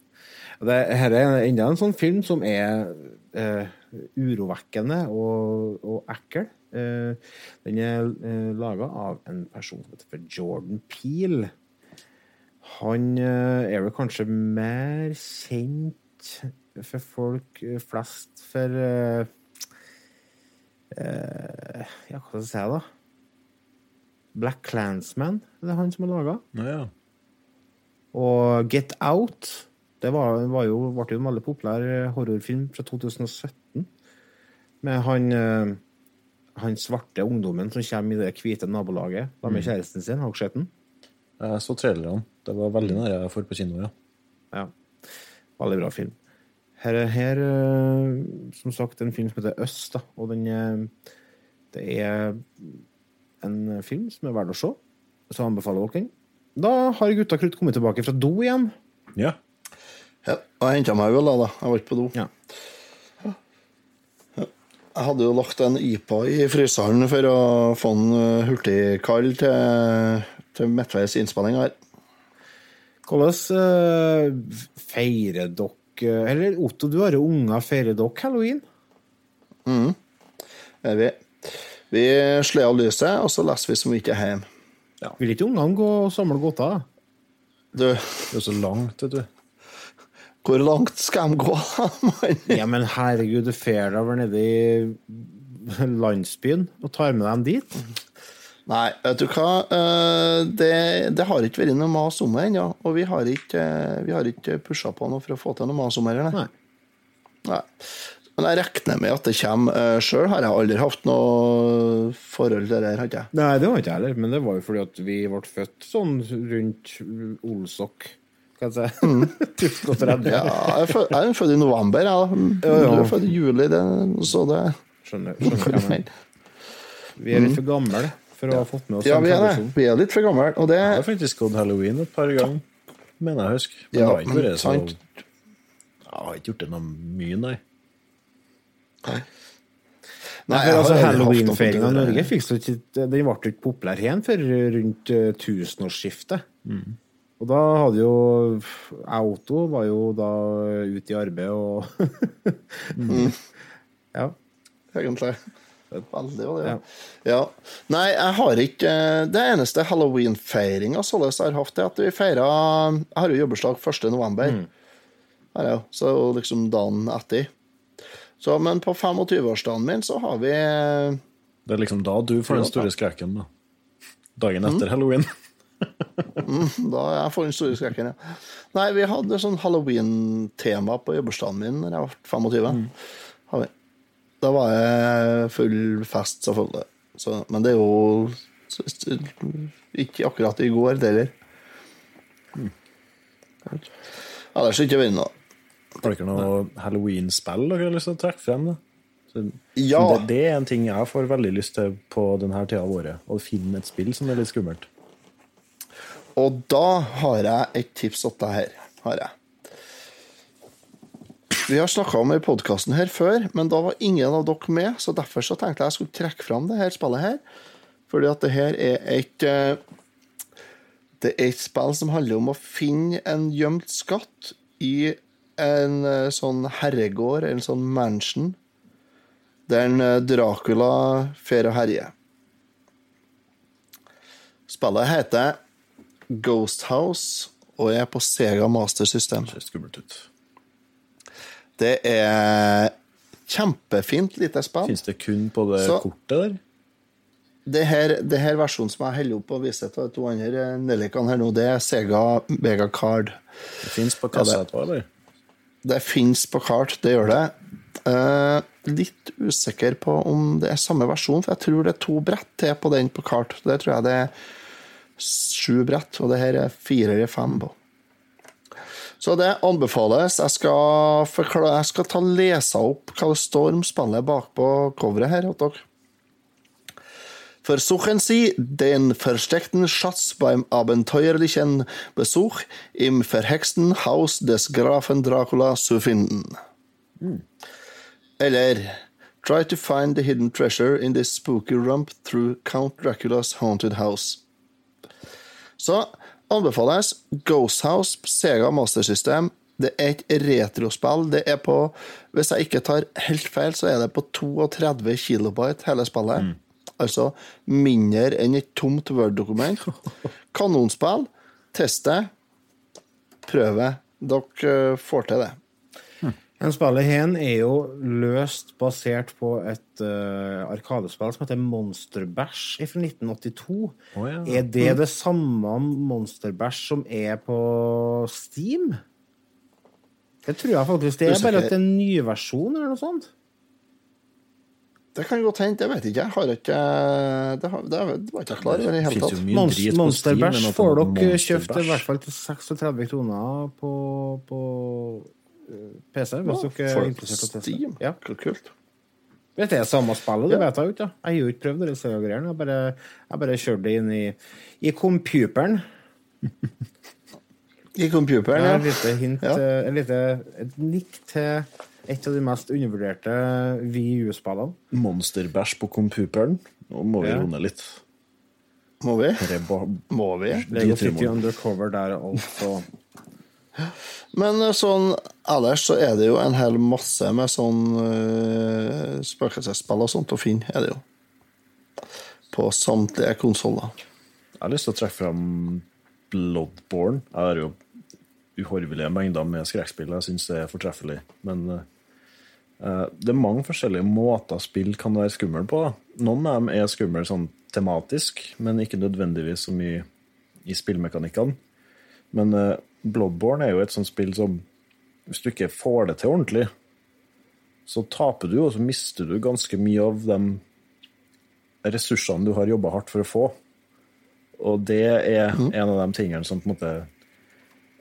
Dette er enda en sånn film som er eh, urovekkende og, og ekkel. Eh, den er eh, laga av en person som heter Jordan Peel. Han eh, er vel kanskje mer kjent for folk eh, flest for eh, eh, Ja, hva skal jeg si, da? Black Clansman, det er han som har laga. Ja. Og Get Out det var, var jo, ble jo en veldig populær horrorfilm fra 2017. Med han, eh, han svarte ungdommen som kommer i det hvite nabolaget da med Mm. kjæresten sin. Har dere sett den? Jeg så trailerne. Det var veldig nære jeg får på kino, ja. Ja. Veldig bra film. Her er her, eh, som sagt, en film som heter Øst, da. Og den det er en film som er verdt å se. Så anbefaler dere den. Da har gutta krutt kommet tilbake fra do igjen. Ja. Ja, og jeg henta meg vel da, da. Jeg var ikke på do. Ja. Jeg hadde jo lagt en IPA i fryseren for å få den eh, hurtigkald til, til midtveis innspilling her. Hvordan eh, feirer dere Eller Otto, du har jo unger. Feirer dere halloween? Mhm. Er vi. Vi slår av lyset, og så leser vi som vi ikke er hjemme. Vil ikke ungene gå og samle godter? Du Det er så langt, vet du. Hvor langt skal de gå, da. Ja, men herregud, du fer deg vel nede i landsbyen og tar med dem dit? Nei, vet du hva. Eh, Det, det har ikke vært noe mas om det ennå. Og vi har ikke, eh, vi har ikke pusha på noe for å få til noe mas om det. Nei. Nei. Men jeg regner med at det kommer. Sjøl har jeg aldri hatt noe forhold til det der. hadde jeg. Nei, det var ikke jeg heller, men det var jo fordi at vi ble født sånn rundt Olsok. Kan jeg si. 1030. Ja, jeg er født, jeg er født i november, jeg. Ja. Du er født i juli, det, så det Skjønner. skjønner vi er litt for gamle for å ha fått med oss Ja, vi er det. Vi er litt for gamle. Og det Jeg har faktisk gått halloween et par ganger, mener jeg husker. Men Ja, det har ikke vært så. Jeg har ikke gjort det noe mye, nei. Nei, Nei, jeg altså, Halloweenfeiringa i. Norge ikke, den ble ikke populær igjen før rundt eh, tusenårsskiftet. Mm. Og da hadde jo Auto var jo da ute i arbeid og Mm. Ja. Egentlig. Veldig, veldig. Ja. Ja. Nei, jeg har ikke Det eneste halloween-feiringa således jeg har hatt, er at vi feira Jeg har jo jobbeslag 1. november. Har jeg jo. Så liksom dagen etter. Så, men på 25-årsdagen min så har vi Det er liksom da du får den store skrekken, da. Dagen Mm. etter halloween. mm, Da jeg får den store skrekken, ja. Nei, vi hadde sånn halloween-tema på jobbursdagen min når jeg var 25. Har vi. Da var jeg full fest, selvfølgelig. Så, men det er jo så- ikke akkurat i går, det heller. Ellers ikke vært noe. Har dere noe halloween-spill dere har lyst til å trekke frem? Så, Ja. Det, det er en ting jeg får veldig lyst til på denne tida av året. Å finne et spill som er litt skummelt. Og da har jeg et tips til deg her. Har jeg. Vi har snakka om det i podkasten her før, men da var ingen av dere med, så derfor så tenkte jeg jeg skulle trekke fram det her spillet her. Fordi at det her er et eh, Det er et spill som handler om å finne en gjemt skatt i en eh, sånn herregård, en sånn mansion, der en eh, Dracula fer og herjer. Spillet heter Ghost House og er på Sega Master System. Det ser skummelt ut. Det er kjempefint lite spill. Fins det kun på det Så- kortet der? Det her, det her versjonen som jeg holder opp og viser til de to andre nellikene her nå, det er Sega Mega Card. Det fins på kassa etterpå, eller? Det fins på kart, det gjør det. Eh, litt usikker på om det er samme versjon, for jeg tror det er to brett til på den på kart. Det tror jeg det er sju brett, og det her er fire eller fem på. Så det anbefales. Jeg skal, forklare, jeg skal ta lese opp hva det står om bakpå coveret her. At dere. Versuchen Sie den versteckten Schatz beim abenteuerlichen Besuch im verhexten Haus des Grafen Dracula zu finden. Eller Try to find the hidden treasure in this spooky rump through Count Draculas haunted house. Så anbefales Ghost House Sega Master System. Det er et retrospill. Det er på Hvis jeg ikke tar helt feil, så er det på 32 kilobyte hele spillet. Altså mindre enn et tomt Word-dokument. Kanonspill. Test det. Prøv det. Dere eh, får til det. En spillet hen er jo løst basert på et uh, arkadespill som heter Monster Bash fra 1982. Oh, ja. Er det det samme Monster Bash som er på Steam? Det tror jeg faktisk det er, bare at det er en ny versjon eller noe sånt. Det kan godt hende. Jeg vet ikke. Jeg har ikke Det, har, det var ikke jeg klar over i det hele tatt. mye Mons Monster får er dere Monster kjøpt i hvert fall til 36 kroner på, på eh, PC, hvis dere er interessert i å teste. Ja. Kult. Hvis det er samme spillet, det Ja. vet jeg jo ikke. Jeg har jo ikke prøvd disse greiene. Jeg bare, jeg bare kjørte det inn i, i computeren. I computeren, Ja, ja. et lite hint, Ja. eh, et lite et nikk til et av de mest undervurderte VU-spillene. Monsterbæsj på computeren. Nå må vi Ja. runde litt. Må vi? Det er bare Må vi? Lego City Undercover der altså. Men eh, sånn ellers så er det jo en hel masse med sånn uh, spøkelsesspill og sånt å finne, er det jo. På samtlige konsoller. Jeg har lyst til å trekke fram Bloodborne. Jeg har jo uhorvelige mengder med skrekkspill. Jeg syns det er fortreffelig. Men uh, det er mange forskjellige måter spill kan være skumle på. Noen av dem er skumle sånn tematisk, men ikke nødvendigvis så mye i spillmekanikkene. Men uh, Bloodborne er jo et sånt spill som Hvis du ikke får det til ordentlig, så taper du, og så mister du ganske mye av de ressursene du har jobba hardt for å få. Og det er en av de tingene som på en måte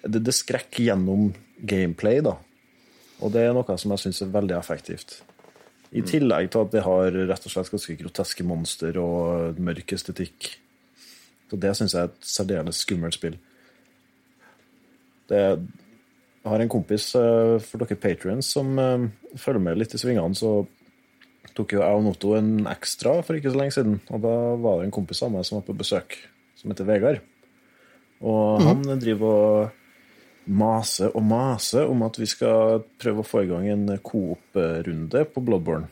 Det, det skrekker gjennom gameplay, da. Og det er noe som jeg syns er veldig effektivt. I tillegg til at det har rett og slett ganske groteske monster og mørk estetikk. Så det syns jeg er et særdeles skummelt spill. Det jeg har en kompis eh, for dere patrions som eh, følger med litt i svingene, så tok jo jeg og Notto en ekstra for ikke så lenge siden. Og da var det en kompis av meg som var på besøk, som heter Vegard. Og han driver og maser og mase om at vi skal prøve å få i gang en coop-runde på Bloodborne.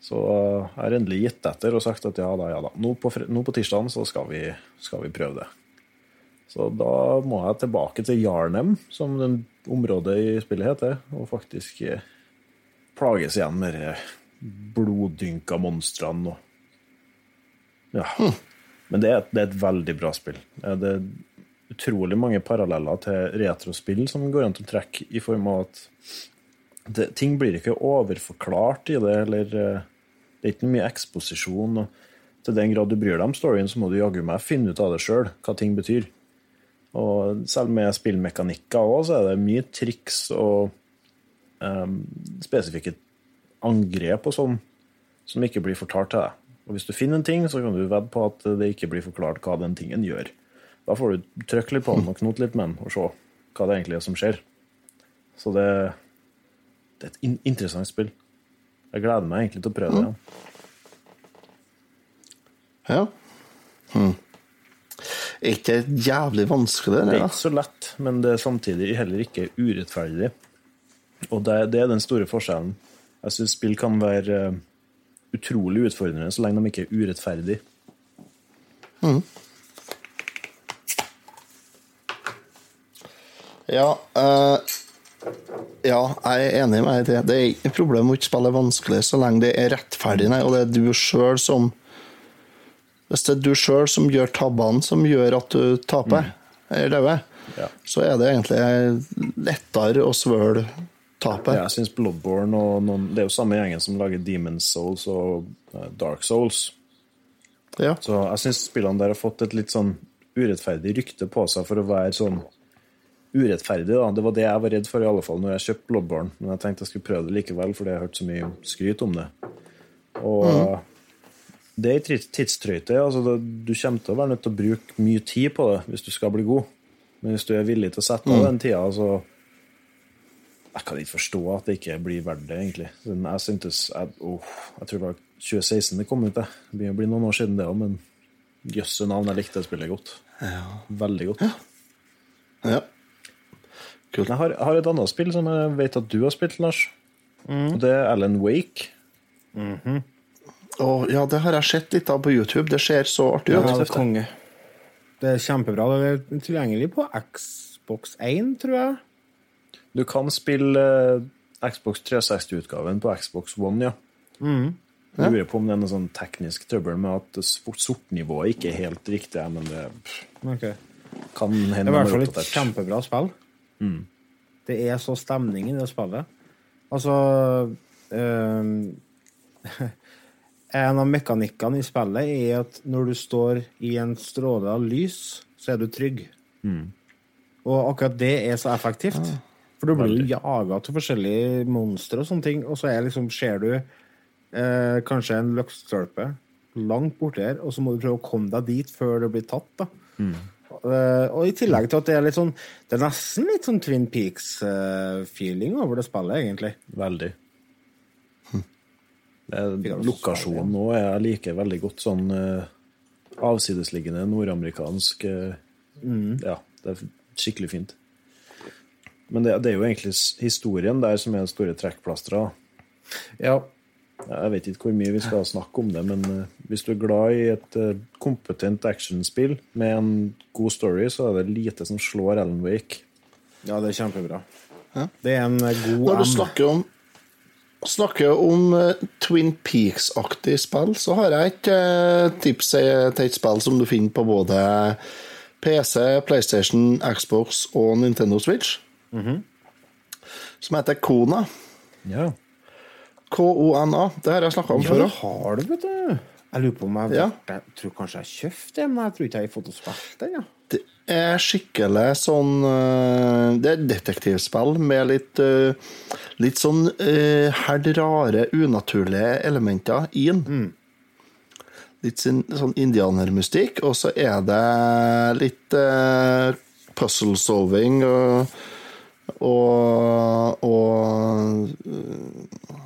Så jeg har endelig gitt etter og sagt at ja da, ja da. Nå på, nå på tirsdagen så skal vi, skal vi prøve det. Så da må jeg tilbake til Jarnem, som den området i spillet heter, og faktisk eh, plages igjen med de bloddynka monstrene og Ja. Men det er, det er et veldig bra spill. Eh, Det utrolig mange paralleller til retrospill som går an til å trekke, i form av at det, ting blir ikke overforklart i det, eller eh, det er ikke mye eksposisjon. og Til den grad du bryr deg om storyen, så må du jaggu meg finne ut av det sjøl, hva ting betyr. Og selv med spillmekanikker òg, så er det mye triks og um, spesifikke angrep og sånn som ikke blir fortalt til deg. Og hvis du finner en ting, så kan du vedde på at det ikke blir forklart hva den tingen gjør. Da får du trykke litt på den og knote litt med den og se hva det egentlig er som skjer. Så det, det er et in interessant spill. Jeg gleder meg egentlig til å prøve det. igjen. Ja. Hmm. Er ikke det jævlig vanskelig, Det det? er ikke så lett, men det er samtidig heller ikke urettferdig. Og det, det er den store forskjellen. Jeg syns spill kan være eh, utrolig utfordrende så lenge de ikke er urettferdige. Mhm. Ja, uh, ja, jeg er enig med deg i det. Det er ikke et problem å ikke spille vanskelig så lenge det er rettferdig, nei, og det er du sjøl som Hvis det er du sjøl som gjør tabbene som gjør at du taper, eller dauer, Ja. så er det egentlig lettere å svøle tapet. Jeg syns Bloodborne og noen, Det er jo samme gjengen som lager Demon's Souls og eh, Dark Souls. Ja. Så jeg syns spillene der har fått et litt sånn urettferdig rykte på seg for å være sånn urettferdig. da. Det var det jeg var redd for, i alle fall, når jeg kjøpte Bloodborne. Men jeg tenkte jeg skulle prøve det likevel, fordi jeg har hørt så mye skryt om det. Og Det er ei tids- tidstrøyte. Altså, det, du kommer til å være nødt til å bruke mye tid på det hvis du skal bli god. Men hvis du er villig til å sette av Mm. den tida, så Jeg kan ikke forstå at det ikke blir verdt det, egentlig. Men jeg syntes jeg, oh, jeg tror det var 2016 det kom ut, det. Det begynner å bli noen år siden, det òg, men jøsse navn, jeg likte det spillet godt. Veldig godt. Ja. Jeg har, jeg har et annet spill som jeg vet at du har spilt, Lars. Og det er Alan Wake. Å, ja, det har jeg sett litt av på YouTube. Det ser så artig Ja, ut. det er konge. Det er kjempebra. Det er tilgjengelig på Xbox 1, tror jeg. Du kan spille eh, Xbox 360-utgaven på Xbox One, ja. Mm. Jeg lurer på om det er noe sånn teknisk trøbbel med at sortnivået ikke er helt riktig, men det okay. kan Det er i hvert fall et kjempebra spill. Mm. Det er så stemning i det spillet. Altså ehm, En av mekanikkene i spillet er at når du står i en stråle av lys, så er du trygg. Mm. Og akkurat det er så effektivt. For du blir jo jaga av forskjellige monstre og sånne ting, og så er liksom, ser du eh, kanskje en løkstølpe langt borti her, og så må du prøve å komme deg dit før du blir tatt. da. Eh, og i tillegg til at det er litt sånn Det er nesten litt sånn Twin Peaks-feeling over det spillet, egentlig. Veldig. Er, lokasjonen er jeg liker veldig godt sånn uh, avsidesliggende nordamerikansk uh, Mm. Ja, det er skikkelig fint. Men det, det er jo egentlig historien der som er det store trekkplasteret. Ja. Jeg vet ikke hvor mye vi skal snakke om det, men eh, hvis du er glad i et eh, kompetent actionspill med en god story, så er det lite som slår Alan Wake. Ja, det er kjempebra. Det er en eh, god Når du snakker om Snakker om Twin Peaks-aktig spill, så har jeg et tips til et spill som du finner på både PC, PlayStation, Xbox og Nintendo Switch, som heter Kona. Ja. K-O-N-A. Det har jeg snakka om Ja, før òg. har du, vet du. Jeg lurer på om jeg, Ja. jeg tror kanskje jeg kjøpte det, men jeg tror ikke jeg har fått å spille den. Ja. Det er skikkelig sånn eh, Det er detektivspill med litt eh, Litt sånn Herd helt rare, unaturlige elementer i den. Litt sånn, sånn indianermystikk, og så er det litt uh, puzzle solving og og, og eh,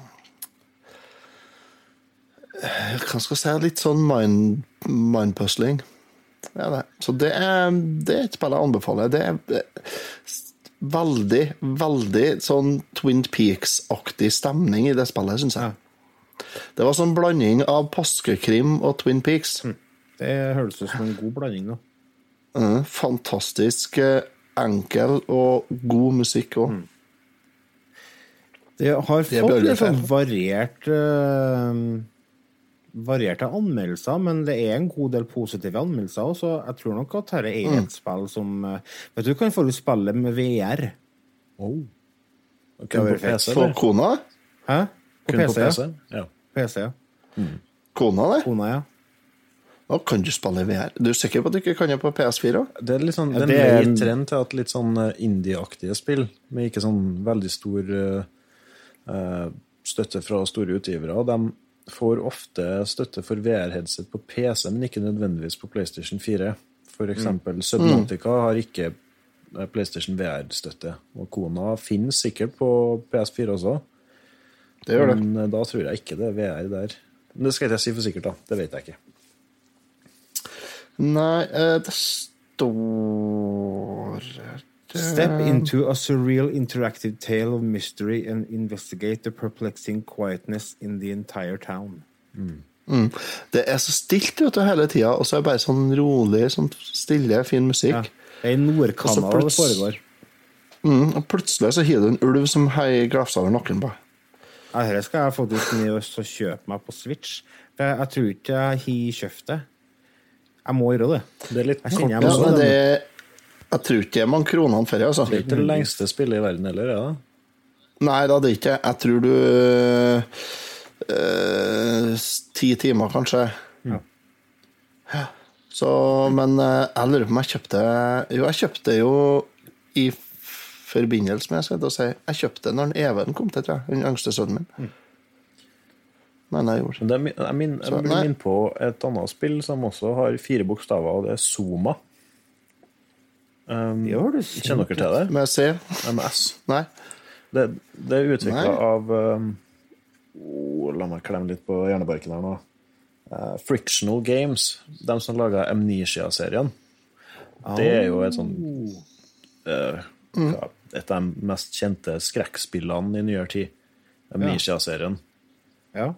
Hva skal jeg si? Litt sånn mind, mindpuzzling. Ja, det. Så det er, det er et spill jeg anbefaler. Det er veldig, veldig sånn Twin Peaks-aktig stemning i det spillet, syns jeg. Det var sånn blanding av påskekrim og Twin Peaks. Det høres ut som en god blanding, da. Eh, Fantastisk eh, enkel og god musikk òg. Det har fått litt sånn variert eh, Varierte anmeldelser, men det er en god del positive anmeldelser også. Jeg tror nok at dette er Mm. et spill som eh, Vet du, du kan få spille med VR. Oh. Kun på PC? På kona? Hæ? På Kun på PC, PC? ja. Ja. PC, ja. Kona, det? Kona, ja. Nå kan du spille VR. Du er sikker på at du ikke kan det på PS4 òg? Det er litt sånn, Ja, det det en en- trend til at litt sånn eh, indie-aktige spill, med ikke sånn veldig stor eh, eh, støtte fra store utgivere, de får ofte støtte for VR-headset på PC, men ikke nødvendigvis på PlayStation 4. For eksempel Subnautica har ikke eh, PlayStation VR-støtte, og Kona finnes sikkert på PS4 også. Det gjør det. Men eh, da tror jeg ikke det er VR der. Men det skal ikke jeg si for sikkert, da. Det vet jeg ikke. Nei, eh, det står Step into a surreal interactive tale of mystery and investigate the perplexing quietness in the entire town. Mm. Det er så stilt vet du, hele tida, og så er det bare sånn rolig, sånn stille, fin musikk. Ja. Det er i Nord-Canada det foregår. Mm, og plutselig så har du en ulv som heier glafsa over nakken på deg. Ja, Dette skal jeg faktisk ned og kjøpe meg på Switch. Jeg, jeg tror ikke jeg har kjøpt det. Jeg må gjøre det. Det er litt Jeg jeg Ja, det. Det, jeg tror ikke det er mange kronene for det, altså. Det er ikke det lengste spillet i verden heller, er det? Nei da, det er ikke det. Jeg tror du øh, Ti timer, kanskje. Ja. Ja. Så, men eh, jeg lurer på om jeg kjøpte Jo, jeg kjøpte jo i forbindelse med skal jeg, si, jeg kjøpte når Even kom til, tror jeg. Den yngste sønnen min. Men jeg gjorde det er, min- jeg, blir minner på et annet spill som også har fire bokstaver, og det er Zoma. Um, Gjør du kjenner dere til det? Med C? Nei, med S. Nei. Det, det er utvikla av um, oh, La meg klemme litt på hjernebarken her nå. Uh, Frictional Games, de som laga Amnesia-serien. Det er jo et sånn uh, hva- Et av de mest kjente skrekkspillene i nyere tid. Amnesia-serien. Ja.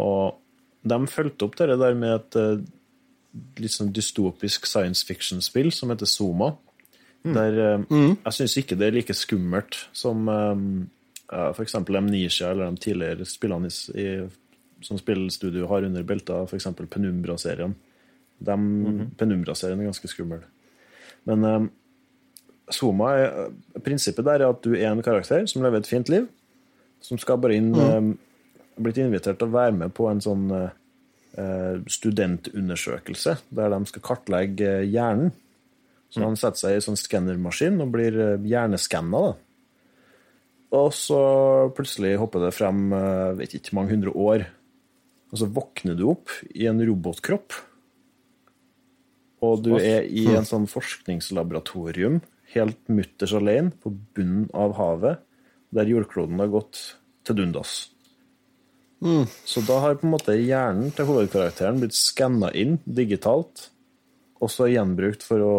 Og de fulgte opp det der med et uh, litt sånn dystopisk science fiction-spill som heter Zoma. Der mm. jeg syns ikke det er like skummelt som eh, ja, for eksempel Amnesia eller de tidligere spillene i, i, som spillstudio har under belta, f.eks. Penumbra-serien. De, Penumbra-serien er ganske skummel. Men eh, Soma er, prinsippet der er at du er en karakter som lever et fint liv, som skal bare inn eh, blitt invitert til å være med på en sånn eh, eh, studentundersøkelse, der de skal kartlegge eh, hjernen. Så han setter seg i en sånn skannermaskin og blir eh, hjerneskanna. Og så plutselig hopper det frem eh, vet ikke mange hundre år, og så våkner du opp i en robotkropp. Og du er i en sånn forskningslaboratorium, helt mutters alene, på bunnen av havet, der jordkloden har gått til dundas. Så da har på en måte hjernen til hovedkarakteren blitt skanna inn digitalt, og så gjenbrukt for å,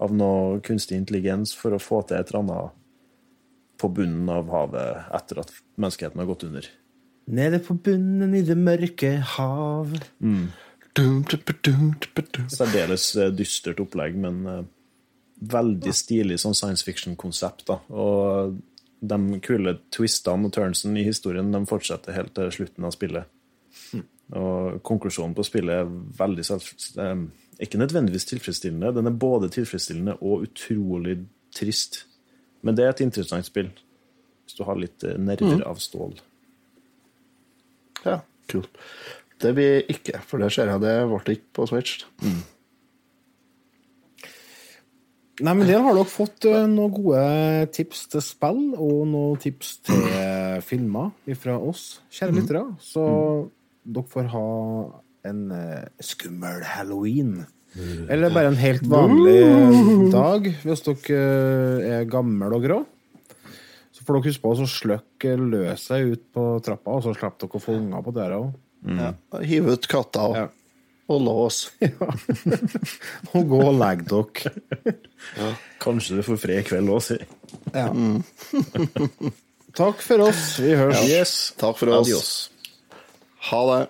av noe kunstig intelligens for å få til et eller annet på bunnen av havet etter at menneskeheten har gått under. Nede på bunnen i det mørke hav. Særdeles eh, dystert opplegg, men eh, veldig stilig sånn science fiction-konsept. da. Og de kule twistene og turnsene i historien de fortsetter helt til slutten av spillet. Og konklusjonen på spillet er veldig selv, eh, ikke nødvendigvis tilfredsstillende. Den er både tilfredsstillende og utrolig trist. Men det er et interessant spill, hvis du har litt eh, nerver av stål. Ja, kult. Det blir ikke, for det ser jeg det ble ikke på Switch. Nei, men der har dere fått eh, noen gode tips til spill og noen tips til filmer fra oss, kjære lyttere. Så dere får ha en eh, skummel halloween. Eller bare en helt vanlig dag, hvis dere eh, er gamle og grå. Så får dere huske på å slukke løset ut på trappa, og så slipper dere å få unger på døra òg. Ja. Hiv ut katta og, og lås. Og gå og legg dere. Kanskje du får fred i kveld òg, si. Ja. Takk for oss. Vi høres. Yes. Takk for oss. Adios. Ha det.